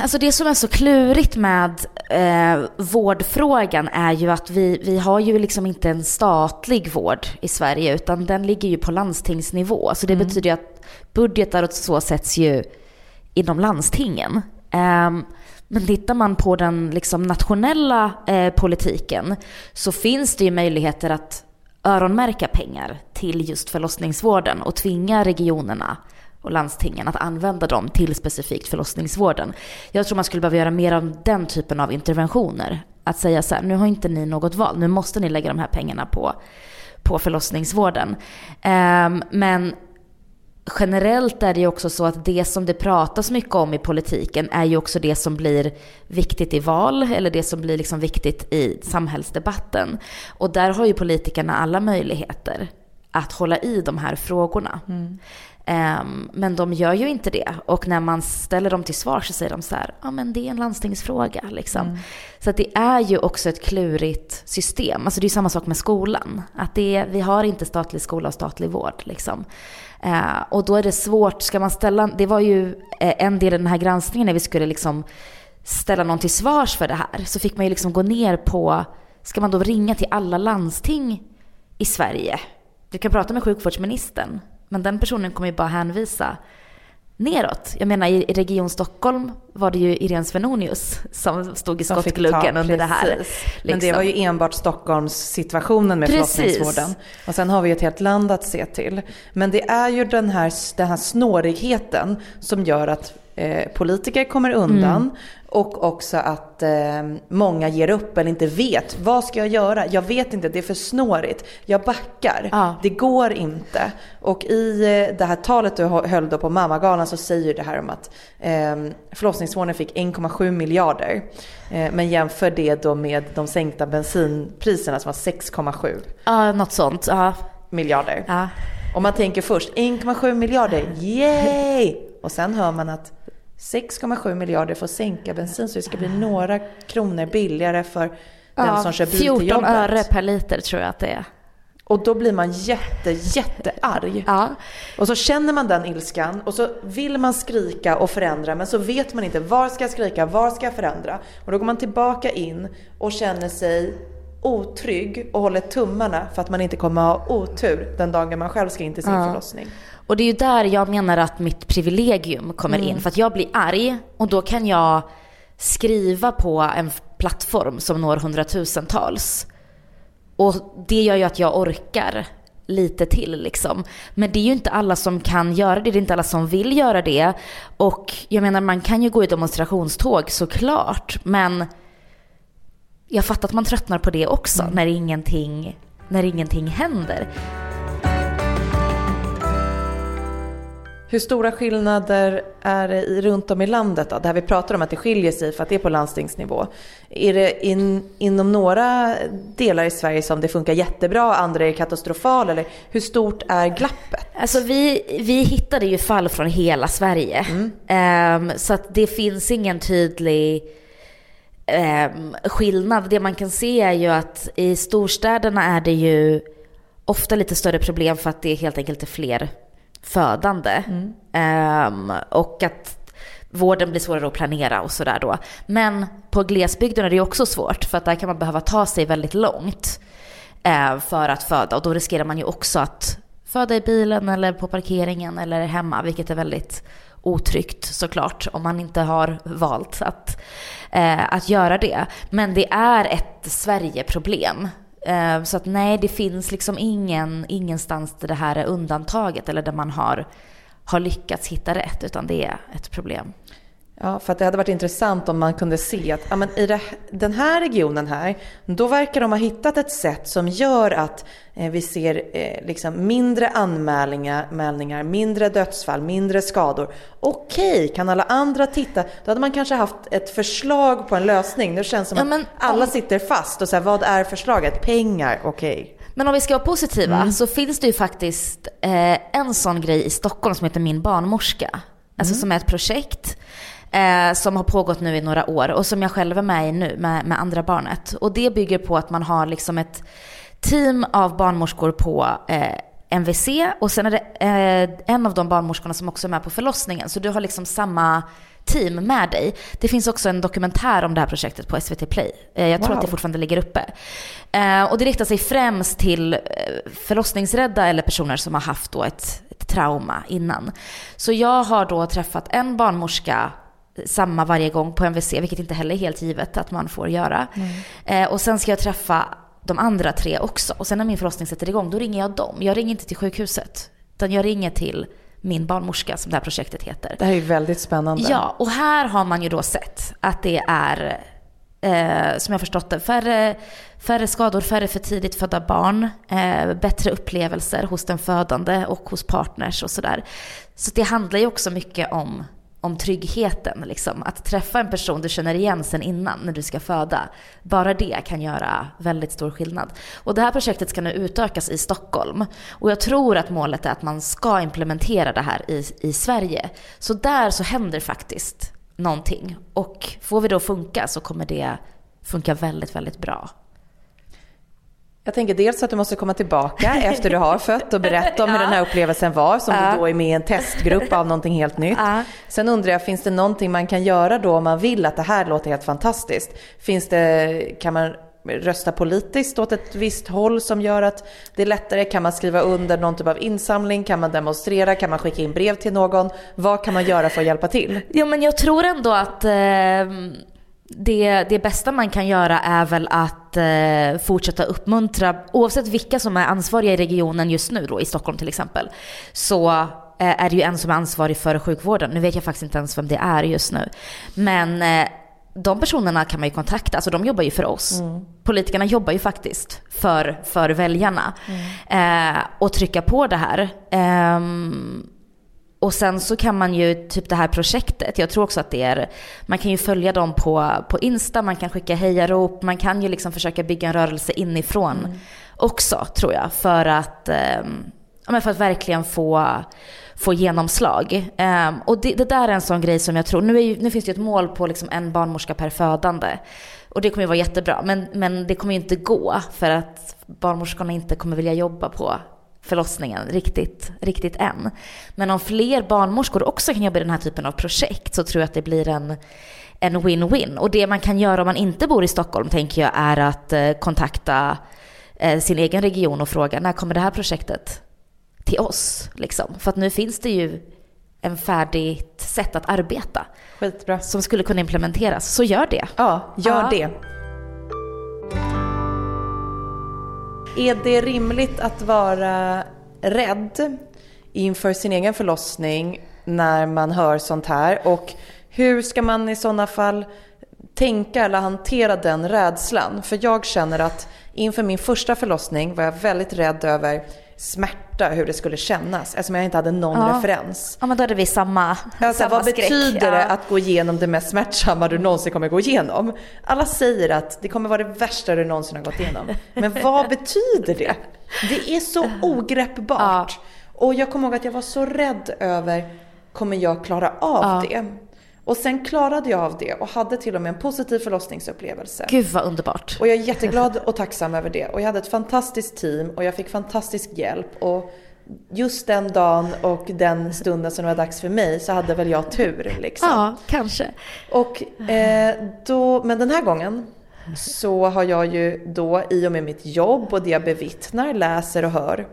Speaker 2: Alltså det som är så klurigt med eh, vårdfrågan är ju att vi, vi har ju liksom inte en statlig vård i Sverige utan den ligger ju på landstingsnivå. Så det mm. betyder ju att budgetar och så sätts ju inom landstingen. Eh, men tittar man på den liksom nationella eh, politiken så finns det ju möjligheter att öronmärka pengar till just förlossningsvården och tvinga regionerna och landstingen att använda dem till specifikt förlossningsvården. Jag tror man skulle behöva göra mer av den typen av interventioner. Att säga så här, nu har inte ni något val, nu måste ni lägga de här pengarna på, på förlossningsvården. Um, men generellt är det ju också så att det som det pratas mycket om i politiken är ju också det som blir viktigt i val eller det som blir liksom viktigt i samhällsdebatten. Och där har ju politikerna alla möjligheter att hålla i de här frågorna. Mm. Um, men de gör ju inte det. Och när man ställer dem till svar så säger de så här, ja men det är en landstingsfråga. Liksom. Mm. Så det är ju också ett klurigt system. Alltså det är samma sak med skolan. Att det vi har inte statlig skola och statlig vård. Liksom. Eh, och då är det svårt, ska man ställa, det var ju eh, en del i den här granskningen när vi skulle liksom ställa någon till svars för det här. Så fick man ju liksom gå ner på, ska man då ringa till alla landsting i Sverige? Du kan prata med sjukvårdsministern men den personen kommer ju bara hänvisa neråt. Jag menar i Region Stockholm var det ju Irene Svenonius som stod i skottgluggen under det här. Liksom.
Speaker 1: Men det var ju enbart Stockholmssituationen med precis. förlossningsvården. Och sen har vi ett helt land att se till. Men det är ju den här, den här snårigheten som gör att eh, politiker kommer undan mm. Och också att eh, många ger upp eller inte vet. Vad ska jag göra? Jag vet inte, det är för snårigt. Jag backar. Ja. Det går inte. Och i eh, det här talet du höll då på mammagalan så säger det här om att eh, förlossningsvården fick 1,7 miljarder. Eh, men jämför det då med de sänkta bensinpriserna som var 6,7.
Speaker 2: Ja, något sånt. Ja.
Speaker 1: Miljarder. Ja. Om man tänker först 1,7 miljarder, yay! Och sen hör man att 6,7 miljarder för att sänka bensin så det ska bli några kronor billigare för ja, den som kör bil till jobbet.
Speaker 2: 14 öre per liter tror jag att det är.
Speaker 1: Och då blir man jätte, jättearg. Ja. Och så känner man den ilskan och så vill man skrika och förändra men så vet man inte var ska jag skrika, var ska jag förändra? Och då går man tillbaka in och känner sig otrygg och håller tummarna för att man inte kommer ha otur den dagen man själv ska in till sin ja. förlossning.
Speaker 2: Och det är ju där jag menar att mitt privilegium kommer mm. in. För att jag blir arg och då kan jag skriva på en plattform som når hundratusentals. Och det gör ju att jag orkar lite till liksom. Men det är ju inte alla som kan göra det, det är inte alla som vill göra det. Och jag menar man kan ju gå i demonstrationståg såklart, men jag fattar att man tröttnar på det också mm. när, ingenting, när ingenting händer.
Speaker 1: Hur stora skillnader är det runt om i landet då? Det här vi pratar om att det skiljer sig för att det är på landstingsnivå. Är det in, inom några delar i Sverige som det funkar jättebra, andra är katastrofala eller hur stort är glappet?
Speaker 2: Alltså vi, vi hittade ju fall från hela Sverige. Mm. Um, så att det finns ingen tydlig um, skillnad. Det man kan se är ju att i storstäderna är det ju ofta lite större problem för att det helt enkelt är fler födande. Mm. Um, och att vården blir svårare att planera och sådär då. Men på glesbygden är det också svårt för att där kan man behöva ta sig väldigt långt uh, för att föda och då riskerar man ju också att föda i bilen eller på parkeringen eller hemma vilket är väldigt otryggt såklart om man inte har valt att, uh, att göra det. Men det är ett Sverigeproblem Eh, Eh, så att nej, det finns liksom ingen, ingenstans där det här är undantaget eller där man har, har lyckats hitta rätt, utan det är ett problem.
Speaker 1: Ja, för att det hade varit intressant om man kunde se att ja, men i det, den här regionen här, då verkar de ha hittat ett sätt som gör att eh, vi ser eh, liksom mindre anmälningar, mindre dödsfall, mindre skador. Okej, kan alla andra titta? Då hade man kanske haft ett förslag på en lösning. Nu känns det som ja, men, att alla om... sitter fast och säger vad är förslaget? Pengar, okej.
Speaker 2: Men om vi ska vara positiva mm. så finns det ju faktiskt eh, en sån grej i Stockholm som heter Min barnmorska. Alltså mm. som är ett projekt eh, som har pågått nu i några år och som jag själv är med i nu med, med andra barnet. Och det bygger på att man har liksom ett team av barnmorskor på eh, MVC och sen är det eh, en av de barnmorskorna som också är med på förlossningen. Så du har liksom samma team med dig. Det finns också en dokumentär om det här projektet på SVT Play. Eh, jag tror wow. att det fortfarande ligger uppe. Eh, och det riktar sig främst till eh, förlossningsrädda eller personer som har haft då ett, ett trauma innan. Så jag har då träffat en barnmorska samma varje gång på MVC, vilket inte heller är helt givet att man får göra. Mm. och sen ska jag träffa de andra tre också. Och sen när min förlossning sätter igång, då ringer jag dem. Jag ringer inte till sjukhuset, utan jag ringer till min barnmorska som det här projektet heter.
Speaker 1: Det här är väldigt spännande.
Speaker 2: Ja, och här har man ju då sett att det är, eh, som jag förstått det, färre, färre skador, färre för tidigt födda barn, eh, bättre upplevelser hos den födande och hos partners och sådär. Så det handlar ju också mycket om om tryggheten. Liksom. Att träffa en person du känner igen sen innan när du ska föda. Bara det kan göra väldigt stor skillnad. Och det här projektet ska nu utökas i Stockholm. Och jag tror att målet är att man ska implementera det här i, i Sverige. Så där så händer faktiskt någonting. Och får vi då funka så kommer det funka väldigt, väldigt bra.
Speaker 1: Jag tänker dels att du måste komma tillbaka efter du har fött och berätta om hur den här upplevelsen var, som ja. du då är med i en testgrupp av någonting helt nytt. Ja. Sen undrar jag, finns det någonting man kan göra då om man vill att det här låter helt fantastiskt? Finns det, kan man rösta politiskt åt ett visst håll som gör att det är lättare? Kan man skriva under någon typ av insamling? Kan man demonstrera? Kan man skicka in brev till någon? Vad kan man göra för att hjälpa till?
Speaker 2: Jo men jag tror ändå att eh det, det bästa man kan göra är väl att eh, fortsätta uppmuntra, oavsett vilka som är ansvariga i regionen just nu då, i Stockholm till exempel, så eh, är det ju en som är ansvarig för sjukvården. Nu vet jag faktiskt inte ens vem det är just nu. Men eh, de personerna kan man ju kontakta, alltså de jobbar ju för oss. Mm. Politikerna jobbar ju faktiskt för, för väljarna. Mm. Eh, och trycka på det här. Och sen så kan man ju, typ det här projektet, jag tror också att det är, man kan ju följa dem på, på Insta, man kan skicka hejarop, man kan ju liksom försöka bygga en rörelse inifrån mm. också tror jag. För att, eh, för att verkligen få, få genomslag. Eh, och det, det, där är en sån grej som jag tror, nu, är, nu finns det ju ett mål på liksom en barnmorska per födande. Och det kommer ju vara jättebra, men, men det kommer ju inte gå för att barnmorskorna inte kommer vilja jobba på förlossningen riktigt, riktigt än. Men om fler barnmorskor också kan jobba i den här typen av projekt så tror jag att det blir en en win-win. Och det man kan göra om man inte bor i Stockholm tänker jag är att eh, kontakta eh, sin egen region och fråga när kommer det här projektet till oss? Liksom. För att nu finns det ju en färdigt sätt att arbeta.
Speaker 1: Skitbra.
Speaker 2: Som skulle kunna implementeras. Så gör det.
Speaker 1: Ja, gör ja. det är det rimligt att vara rädd inför sin egen förlossning när man hör sånt här? Och hur ska man i sådana fall tänka eller hantera den rädslan? För jag känner att inför min första förlossning var jag väldigt rädd över smärta, hur det skulle kännas eftersom jag inte hade någon
Speaker 2: Ja.
Speaker 1: referens.
Speaker 2: Ja men då hade vi samma,
Speaker 1: Alltså,
Speaker 2: samma
Speaker 1: vad
Speaker 2: skräck.
Speaker 1: betyder det
Speaker 2: Ja.
Speaker 1: att gå igenom det mest smärtsamma du någonsin kommer gå igenom? Alla säger att det kommer vara det värsta du någonsin har gått igenom. Men vad betyder det? Det är så ogreppbart. Och jag kommer ihåg att jag var så rädd över, kommer jag klara av
Speaker 2: Ja.
Speaker 1: det? Och sen klarade jag av det och hade till och med en positiv förlossningsupplevelse.
Speaker 2: Gud vad underbart.
Speaker 1: Och jag är jätteglad och tacksam över det. Och jag hade ett fantastiskt team och jag fick fantastisk hjälp. Och just den dagen och den stunden som det var dags för mig så hade väl jag tur liksom.
Speaker 2: Ja, kanske.
Speaker 1: Och eh, då, men den här gången så har jag ju då i och med mitt jobb och det jag bevittnar, läser och hör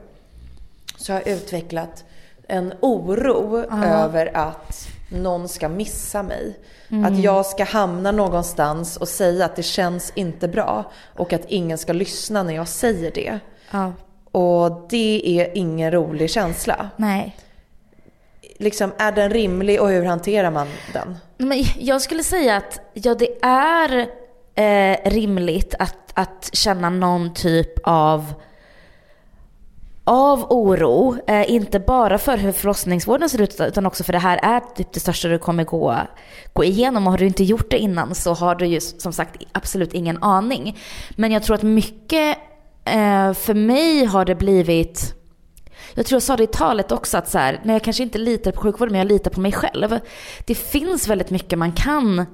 Speaker 1: så har jag utvecklat en oro över att någon ska missa mig. Att jag ska hamna någonstans och säga att det känns inte bra och att ingen ska lyssna när jag säger det.
Speaker 2: Ja.
Speaker 1: Och det är ingen rolig känsla.
Speaker 2: Nej.
Speaker 1: Liksom, är den rimlig och hur hanterar man den?
Speaker 2: Men jag skulle säga att ja, det är eh, rimligt att, att känna någon typ av av oro, eh, inte bara för hur förlossningsvården ser ut utan också för det här är typ det största du kommer gå, gå igenom och har du inte gjort det innan så har du ju som sagt absolut ingen aning. Men jag tror att mycket, eh, för mig har det blivit jag tror jag sa det i talet också att så här, när jag kanske inte litar på sjukvården men jag litar på mig själv. Det finns väldigt mycket man kan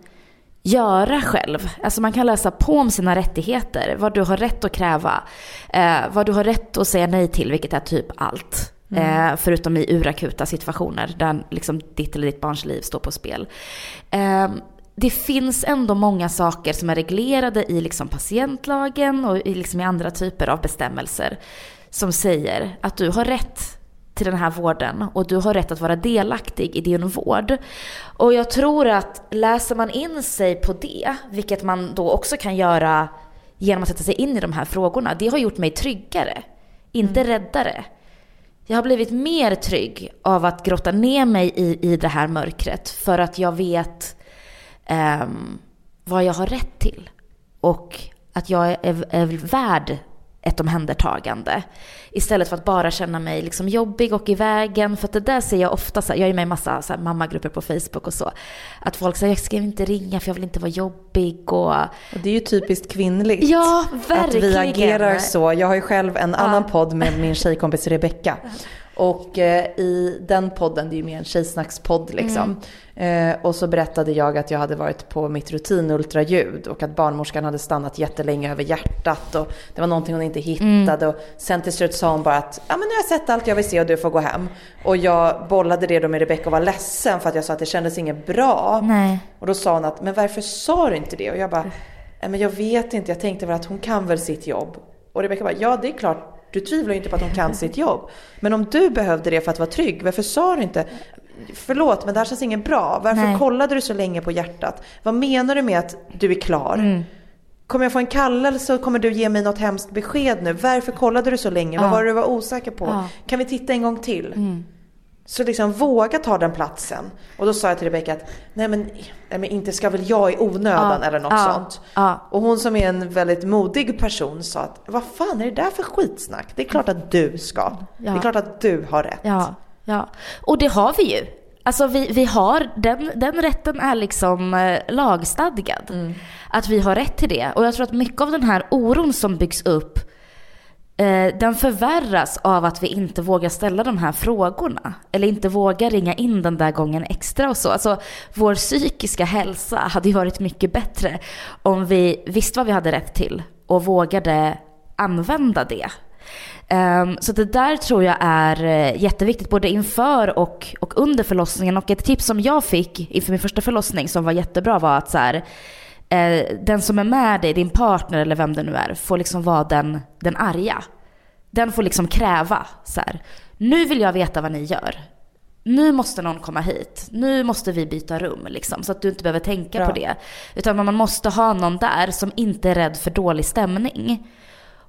Speaker 2: göra själv. Alltså man kan läsa på om sina rättigheter, vad du har rätt att kräva, eh, vad du har rätt att säga nej till, vilket är typ allt. Eh, förutom i urakuta situationer där liksom ditt eller ditt barns liv står på spel. Eh, det finns ändå många saker som är reglerade i liksom patientlagen och i, liksom i andra typer av bestämmelser som säger att du har rätt till den här vården och du har rätt att vara delaktig i din vård. Och jag tror att läser man in sig på det, vilket man då också kan göra genom att sätta sig in i de här frågorna, det har gjort mig tryggare, inte räddare. Jag har blivit mer trygg av att grotta ner mig i, i det här mörkret för att jag vet ehm, vad jag har rätt till. Och att jag är, är värd ett omhändertagande. Istället för att bara känna mig liksom jobbig och i vägen. För att det där ser jag ofta, så här, jag är med i massa så här, mammagrupper på Facebook och så. Att folk säger jag ska inte ringa för jag vill inte vara jobbig och...
Speaker 1: Och det är ju typiskt kvinnligt.
Speaker 2: Ja,
Speaker 1: Att vi
Speaker 2: verkligen.
Speaker 1: agerar så. Jag har ju själv en annan podd med min tjejkompis Rebecka. Och eh, i den podden, det är ju mer en tjejsnackspodd liksom. Eh, och så berättade jag att jag hade varit på mitt rutinultraljud och att barnmorskan hade stannat jättelänge över hjärtat och det var någonting hon inte hittade. Och sen till slut sa hon bara att ja men nu har jag sett allt jag vill se och du får gå hem. Och jag bollade det då med Rebecka och var ledsen för att jag sa att det kändes inget bra.
Speaker 2: Nej.
Speaker 1: Och då sa hon att, men varför sa du inte det? Och jag bara, "Nej, men jag vet inte, jag tänkte väl att hon kan väl sitt jobb. Och Rebecka bara, ja det är klart, du tvivlar ju inte på att hon kan sitt jobb. Men om du behövde det för att vara trygg, varför sa du inte? Förlåt, men det här känns inget bra. Varför
Speaker 2: Nej.
Speaker 1: kollade du så länge på hjärtat? Vad menar du med att du är klar?
Speaker 2: Mm.
Speaker 1: Kommer jag få en kallelse och kommer du ge mig något hemskt besked nu? Varför kollade du så länge? Vad
Speaker 2: Ja.
Speaker 1: var det du var osäker på?
Speaker 2: Ja. Mm.
Speaker 1: Kan vi titta en gång till? Så liksom våga ta den platsen. Och då sa jag till Rebecka att nej men, nej men inte ska väl jag i onödan
Speaker 2: Ja,
Speaker 1: eller något
Speaker 2: ja,
Speaker 1: sånt.
Speaker 2: ja.
Speaker 1: Och hon som är en väldigt modig person sa att vad fan är det där för skitsnack? Det är klart att du ska. Det är klart att du har rätt.
Speaker 2: Ja, ja. Och det har vi ju. Alltså vi, vi har, den, den rätten är liksom eh, lagstadgad. Att vi har rätt till det. Och jag tror att mycket av den här oron som byggs upp, Eh, den förvärras av att vi inte vågar ställa de här frågorna. Eller inte vågar ringa in den där gången extra och så. Alltså vår psykiska hälsa hade ju varit mycket bättre om vi visste vad vi hade rätt till och vågade använda det. Ehm, så det där tror jag är eh, jätteviktigt både inför och, och under förlossningen. Och ett tips som jag fick inför min första förlossning som var jättebra var att så här, eh, den som är med dig, din partner eller vem det nu är, får liksom vara den, den arga. Den får liksom kräva så här, nu vill jag veta vad ni gör. Nu måste någon komma hit. Nu måste vi byta rum liksom, så att du inte behöver tänka
Speaker 1: Bra.
Speaker 2: på det. Utan man måste ha någon där som inte är rädd för dålig stämning.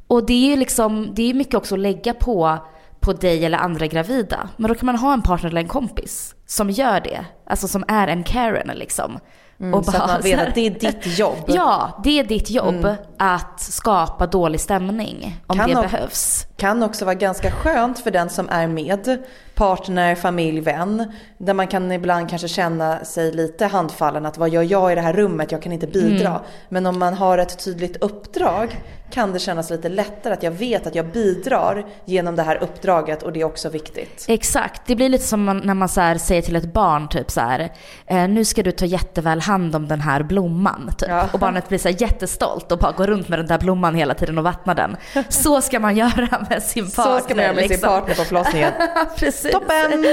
Speaker 2: Och det är ju liksom, det är mycket också att lägga på, på dig eller andra gravida. Men då kan man ha en partner eller en kompis som gör det. Alltså som är en Karen liksom.
Speaker 1: Mm, och bara, så att man vet att det är ditt jobb.
Speaker 2: Ja, det är ditt jobb mm. att skapa dålig stämning om kan det behövs.
Speaker 1: Kan också vara ganska skönt för den som är med, partner, familj, vän. Där man kan ibland kanske känna sig lite handfallen att vad gör jag i det här rummet, jag kan inte bidra. Mm. Men om man har ett tydligt uppdrag kan det kännas lite lättare att jag vet att jag bidrar genom det här uppdraget och det är också viktigt.
Speaker 2: Exakt, det blir lite som när man så säger till ett barn typ så här, eh, nu ska du ta jätteväl hand om den här blomman. Typ. Ja. Och barnet blir så jättestolt och bara går runt med den där blomman hela tiden och vattnar den. Så ska man göra med sin partner.
Speaker 1: Så ska man göra med liksom. sin partner på förlossningen. Toppen!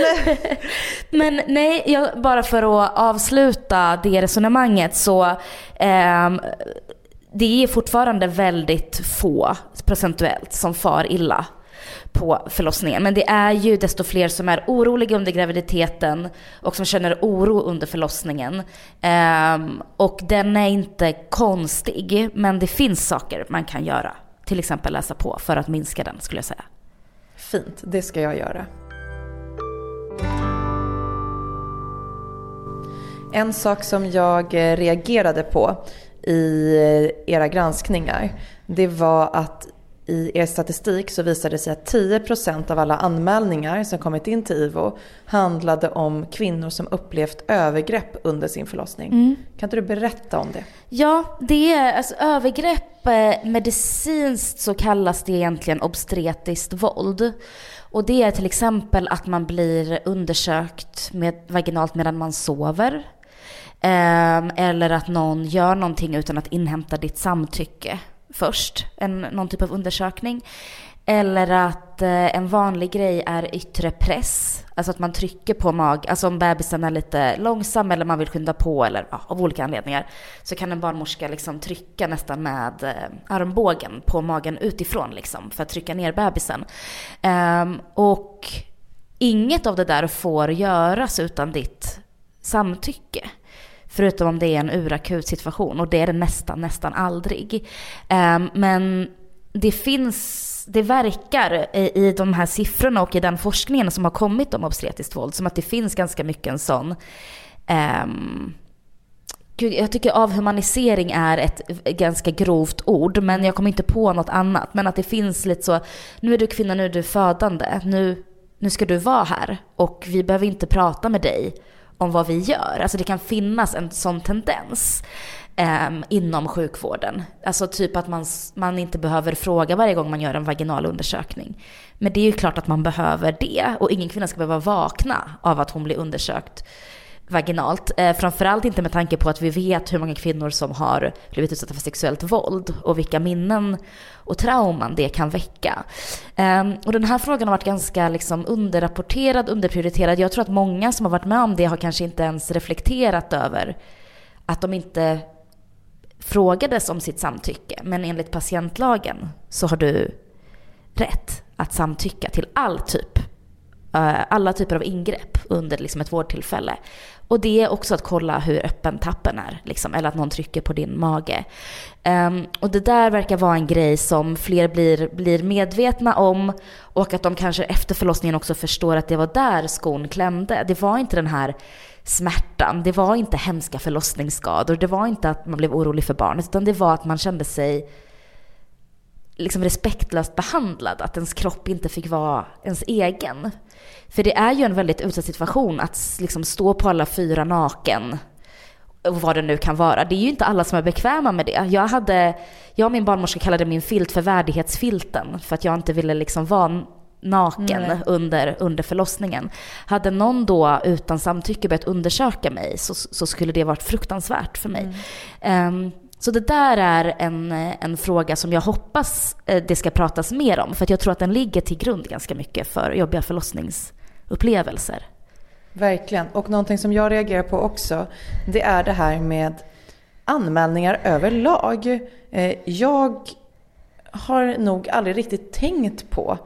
Speaker 2: Men nej, jag, bara för att avsluta det resonemanget så eh, det är fortfarande väldigt få procentuellt som far illa på förlossningen. Men det är ju desto fler som är oroliga under graviditeten och som känner oro under förlossningen. Um, och den är inte konstig, men det finns saker man kan göra. Till exempel läsa på för att minska den skulle jag säga.
Speaker 1: Fint, det ska jag göra. En sak som jag eh, reagerade på i eh, era granskningar, det var att i er statistik så visade det sig att 10% av alla anmälningar som kommit in till IVO handlade om kvinnor som upplevt övergrepp under sin förlossning. Mm. Kan inte du berätta om det?
Speaker 2: Ja, det är alltså övergrepp eh, medicinskt så kallas det egentligen obstetriskt våld. Och det är till exempel att man blir undersökt med, vaginalt medan man sover. Ehm, eller att någon gör någonting utan att inhämta ditt samtycke först, en, någon typ av undersökning. Eller att eh, en vanlig grej är yttre press, alltså att man trycker på mag, alltså om bebisen är lite långsam eller man vill skynda på eller ja, av olika anledningar så kan en barnmorska liksom trycka nästan med eh, armbågen på magen utifrån liksom för att trycka ner bebisen. Ehm, och inget av det där får göras utan ditt samtycke. Förutom om det är en urakut situation och det är det nästan, nästan aldrig. Ehm, men det finns, det verkar i, de här siffrorna och i den forskningen som har kommit om obstetriskt våld som att det finns ganska mycket en sån um, jag tycker avhumanisering är ett ganska grovt ord, men jag kommer inte på något annat. Men att det finns lite så, nu är du kvinna, nu är du födande, nu, nu ska du vara här och vi behöver inte prata med dig om vad vi gör. Alltså det kan finnas en sån tendens eh, inom sjukvården. Alltså typ att man, man inte behöver fråga varje gång man gör en vaginal undersökning. Men det är ju klart att man behöver det och ingen kvinna ska behöva vakna av att hon blir undersökt vaginalt. Eh, framförallt inte med tanke på att vi vet hur många kvinnor som har blivit utsatta för sexuellt våld och vilka minnen och trauman det kan väcka. Eh, och den här frågan har varit ganska liksom underrapporterad, underprioriterad. Jag tror att många som har varit med om det har kanske inte ens reflekterat över att de inte frågades om sitt samtycke. Men enligt patientlagen så har du rätt att samtycka till all typ eh, alla typer av ingrepp under liksom ett vårdtillfälle. Och det är också att kolla hur öppen tappen är, liksom, eller att någon trycker på din mage. Um, och det där verkar vara en grej som fler blir, blir medvetna om och att de kanske efter förlossningen också förstår att det var där skon klämde. Det var inte den här smärtan, det var inte hemska förlossningsskador, det var inte att man blev orolig för barnet, utan det var att man kände sig liksom respektlöst behandlad, att ens kropp inte fick vara ens egen. För det är ju en väldigt utsatt situation att liksom stå på alla fyra naken och vad det nu kan vara. Det är ju inte alla som är bekväma med det. Jag, hade, jag och min barnmorska kallade min filt för värdighetsfilten för att jag inte ville liksom vara naken under, under förlossningen. Hade någon då utan samtycke börjat undersöka mig så, så skulle det varit fruktansvärt för mig. Mm. Um, så det där är en, eh, en fråga som jag hoppas eh, det ska pratas mer om. För jag tror att den ligger till grund ganska mycket för jobbiga förlossningsupplevelser.
Speaker 1: Verkligen. Och någonting som jag reagerar på också, det är det här med anmälningar överlag. Eh, jag har nog aldrig riktigt tänkt på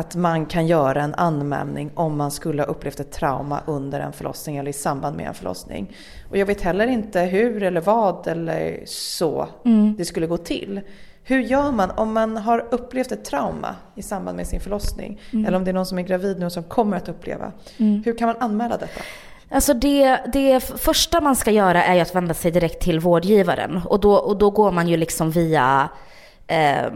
Speaker 1: att man kan göra en anmälning om man skulle ha upplevt ett trauma under en förlossning eller i samband med en förlossning. Och jag vet heller inte hur eller vad eller så mm. det skulle gå till. Hur gör man om man har upplevt ett trauma i samband med sin förlossning? Mm. Eller om det är någon som är gravid nu som kommer att uppleva. Mm. Hur kan man anmäla detta?
Speaker 2: Alltså det, det första man ska göra är ju att vända sig direkt till vårdgivaren. Och då, och då går man ju liksom via, eh,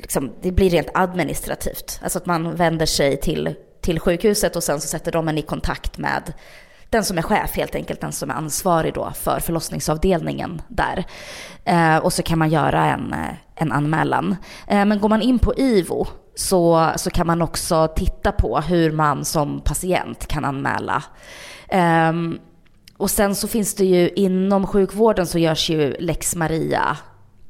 Speaker 2: liksom, det blir rent administrativt. Alltså att man vänder sig till, till sjukhuset och sen så sätter de en i kontakt med den som är chef helt enkelt, den som är ansvarig då för förlossningsavdelningen där. Eh, och så kan man göra en, eh, en anmälan. Eh, men går man in på IVO så, så kan man också titta på hur man som patient kan anmäla. Eh, och sen så finns det ju inom sjukvården så görs ju lex Maria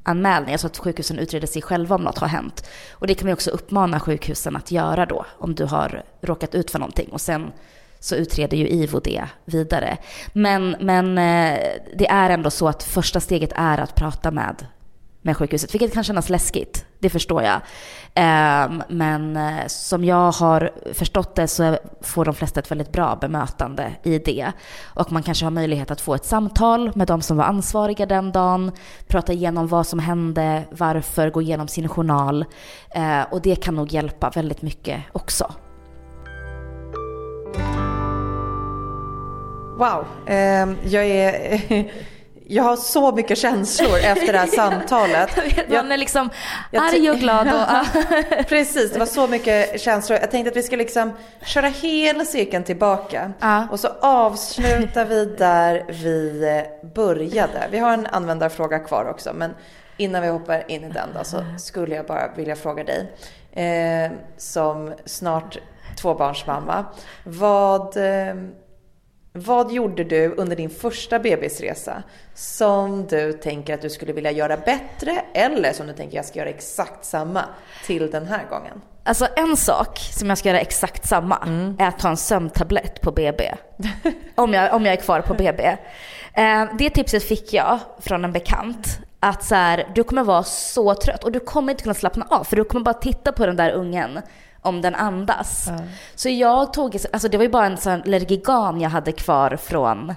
Speaker 2: anmälning, alltså att sjukhusen utreder sig själva om något har hänt. Och det kan man också uppmana sjukhusen att göra då om du har råkat ut för någonting. Och sen så utreder ju IVO det vidare. Men, men eh, det är ändå så att första steget är att prata med, med sjukhuset, vilket kan kännas läskigt, det förstår jag. Ehm, men eh, som jag har förstått det så får de flesta ett väldigt bra bemötande i det. Och man kanske har möjlighet att få ett samtal med de som var ansvariga den dagen, prata igenom vad som hände, varför, gå igenom sin journal. Eh, och det kan nog hjälpa väldigt mycket också.
Speaker 1: Wow, ehm, jag är... Jag har så mycket känslor efter det här samtalet.
Speaker 2: Man är liksom arg och glad. Och,
Speaker 1: Precis, det var så mycket känslor. Jag tänkte att vi ska liksom köra hela cirkeln tillbaka. Ja. Och så avslutar vi där vi började. Vi har en användarfråga kvar också. Men innan vi hoppar in i den då, så skulle jag bara vilja fråga dig. Eh, som snart tvåbarnsmamma. Vad... Eh, vad gjorde du under din första bebisresa som du tänker att du skulle vilja göra bättre eller som du tänker att jag ska göra exakt samma till den här gången?
Speaker 2: Alltså en sak som jag ska göra exakt samma mm. är att ta en sömntablett på BB. om, jag, om jag är kvar på BB. Eh, det tipset fick jag från en bekant. Att så här, du kommer vara så trött och du kommer inte kunna slappna av för du kommer bara titta på den där ungen om den andas. Mm. Så jag tog, alltså det var ju bara en sån Lergigan jag hade kvar från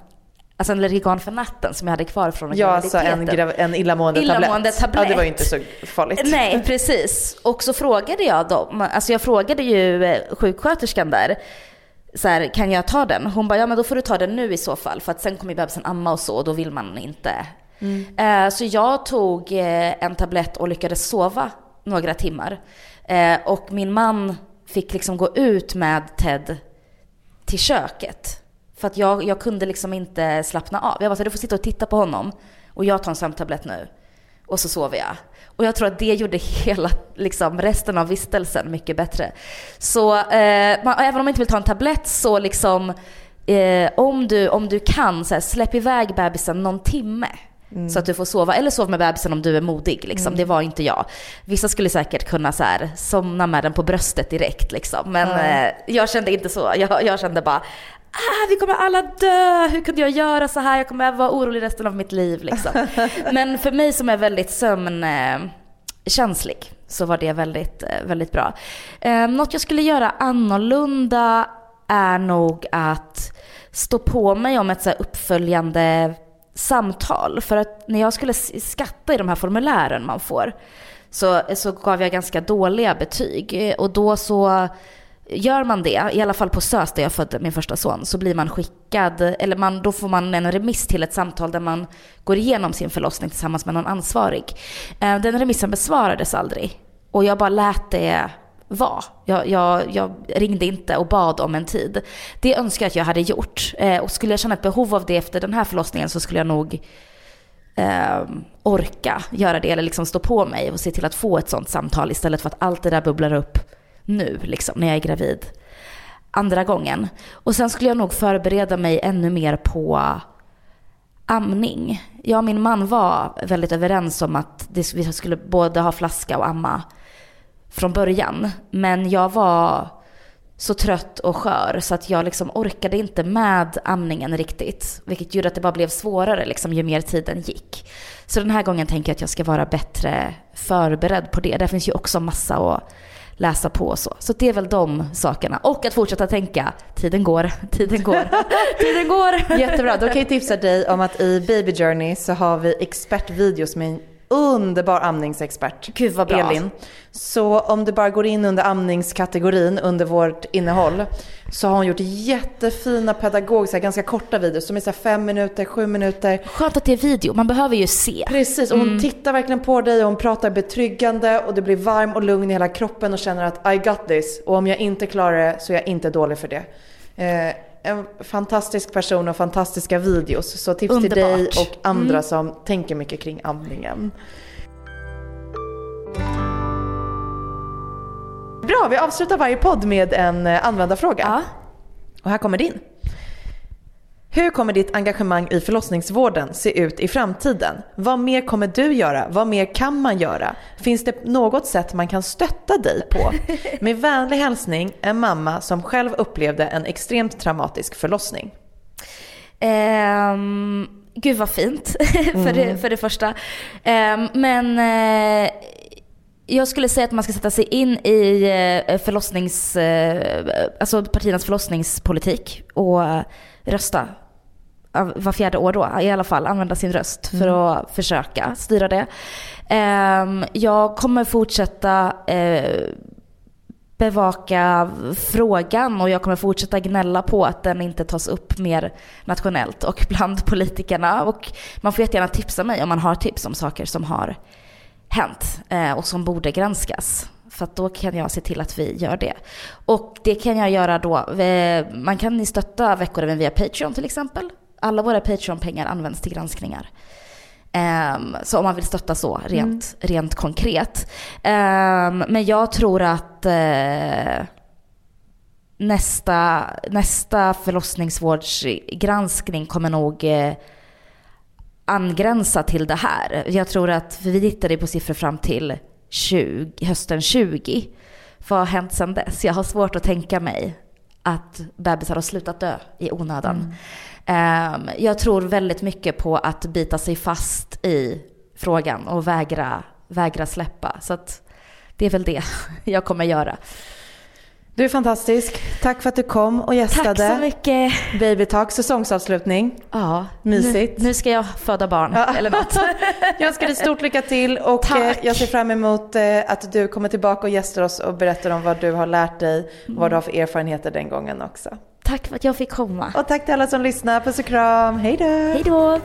Speaker 2: Alltså en Lergigan för natten som jag hade kvar från
Speaker 1: Ja, alltså en, en illamående, illamående tablett. tablett. Ja, det var ju inte så farligt.
Speaker 2: Nej, precis. Och så frågade jag dem, alltså jag frågade ju eh, sjuksköterskan där, så här, kan jag ta den? Hon bara, ja men då får du ta den nu i så fall, för att sen kommer bebisen amma och så, och då vill man inte. Mm. Uh, så jag tog uh, en tablett och lyckades sova några timmar. Eh, och min man fick liksom gå ut med Ted till köket. För att jag, jag kunde liksom inte slappna av. Jag var så du får sitta och titta på honom och jag tar en sömntablett nu. Och så sover jag. Och jag tror att det gjorde hela, liksom, resten av vistelsen mycket bättre. Så eh, man, även om man inte vill ta en tablett så liksom, eh, om, du, om du kan, så här, släpp iväg bebisen någon timme. Mm. Så att du får sova, eller sov med bebisen om du är modig. Liksom. Mm. Det var inte jag. Vissa skulle säkert kunna så här, somna med den på bröstet direkt. Liksom. Men mm. eh, jag kände inte så. Jag, jag kände bara, ah, vi kommer alla dö, hur kunde jag göra så här? Jag kommer vara orolig resten av mitt liv. Liksom. Men för mig som är väldigt sömnkänslig så var det väldigt, eh, väldigt bra. Eh, något jag skulle göra annorlunda är nog att stå på mig om ett så uppföljande samtal. För att när jag skulle skatta i de här formulären man får så, så gav jag ganska dåliga betyg. Och då så gör man det, i alla fall på SÖS där jag födde min första son, så blir man skickad, eller man, då får man en remiss till ett samtal där man går igenom sin förlossning tillsammans med någon ansvarig. Eh, den remissen besvarades aldrig. Och jag bara lät det var. Jag, jag, jag, ringde inte och bad om en tid. Det önskar jag att jag hade gjort. Eh, och skulle jag känna ett behov av det efter den här förlossningen så skulle jag nog eh, orka göra det eller liksom stå på mig och se till att få ett sånt samtal istället för att allt det där bubblar upp nu, liksom, när jag är gravid. Andra gången. Och sen skulle jag nog förbereda mig ännu mer på amning. Jag och min man var väldigt överens om att vi skulle både ha flaska och amma från början. Men jag var så trött och skör så att jag liksom orkade inte med amningen riktigt. Vilket gjorde att det bara blev svårare liksom, ju mer tiden gick. Så den här gången tänker jag att jag ska vara bättre förberedd på det. Där finns ju också massa att läsa på och så. Så det är väl de sakerna. Och att fortsätta tänka, tiden går, tiden går, tiden går.
Speaker 1: Jättebra, då kan jag tipsa dig om att i Baby Journey så har vi expertvideos med underbar amningsexpert.
Speaker 2: Gud vad bra.
Speaker 1: Elin. Så om du bara går in under amningskategorin under vårt innehåll så har hon gjort jättefina pedagogiska, ganska korta videos som är så fem minuter, sju minuter.
Speaker 2: Skönt att det är video, man behöver ju se.
Speaker 1: Precis, och hon tittar verkligen på dig och hon pratar betryggande och du blir varm och lugn i hela kroppen och känner att I got this och om jag inte klarar det så är jag inte dålig för det. Eh, en fantastisk person och fantastiska videos. Så tips till dig
Speaker 2: Underbart.
Speaker 1: och andra som tänker mycket kring amningen. Bra, vi avslutar varje podd med en eh, användarfråga.
Speaker 2: Ja.
Speaker 1: Och här kommer din. Hur kommer ditt engagemang i förlossningsvården se ut i framtiden? Vad mer kommer du göra? Vad mer kan man göra? Finns det något sätt man kan stötta dig på? Med vänlig hälsning, en mamma som själv upplevde en extremt traumatisk förlossning.
Speaker 2: Ehm, gud vad fint för, det, för det första. Ehm, men eh, jag skulle säga att man ska sätta sig in i eh, förlossnings, eh, alltså partiernas förlossningspolitik och rösta. Var fjärde år då i alla fall, använda sin röst för att försöka styra det. Ehm, jag kommer fortsätta eh, bevaka frågan och jag kommer fortsätta gnälla på att den inte tas upp mer nationellt och bland politikerna. Och man får jättegärna tipsa mig om man har tips om saker som har hänt eh, och som borde granskas. För då kan jag se till att vi gör det. Och det kan jag göra då, eh, man kan stötta Veckorevyn via Patreon till exempel. Alla våra Patreon-pengar används till granskningar. Ehm, så om man vill stötta så, rent, rent konkret. Ehm, men jag tror att eh, nästa, nästa förlossningsvårdsgranskning kommer nog eh, angränsa till det här. Jag tror att, för vi tittade på siffror fram till 20, hösten 20. Vad har hänt sedan dess? Jag har svårt att tänka mig att bebisar har slutat dö i onödan. Ehm, jag tror väldigt mycket på att bita sig fast i frågan och vägra, vägra släppa. Så att det är väl det jag kommer göra.
Speaker 1: Du är fantastisk. Tack för att du kom och gästade.
Speaker 2: Tack så mycket.
Speaker 1: Baby Talk, säsongsavslutning.
Speaker 2: Ja,
Speaker 1: Mysigt.
Speaker 2: Nu, nu ska jag föda barn eller något.
Speaker 1: Jag önskar dig stort lycka till och
Speaker 2: Tack.
Speaker 1: eh, jag ser fram emot eh, att du kommer tillbaka och gästar oss och berättar om vad du har lärt dig och vad du har för erfarenheter den gången också.
Speaker 2: Tack för att jag fick komma.
Speaker 1: Och tack till alla som lyssnar. Puss och kram. Hej då!
Speaker 2: Hej då!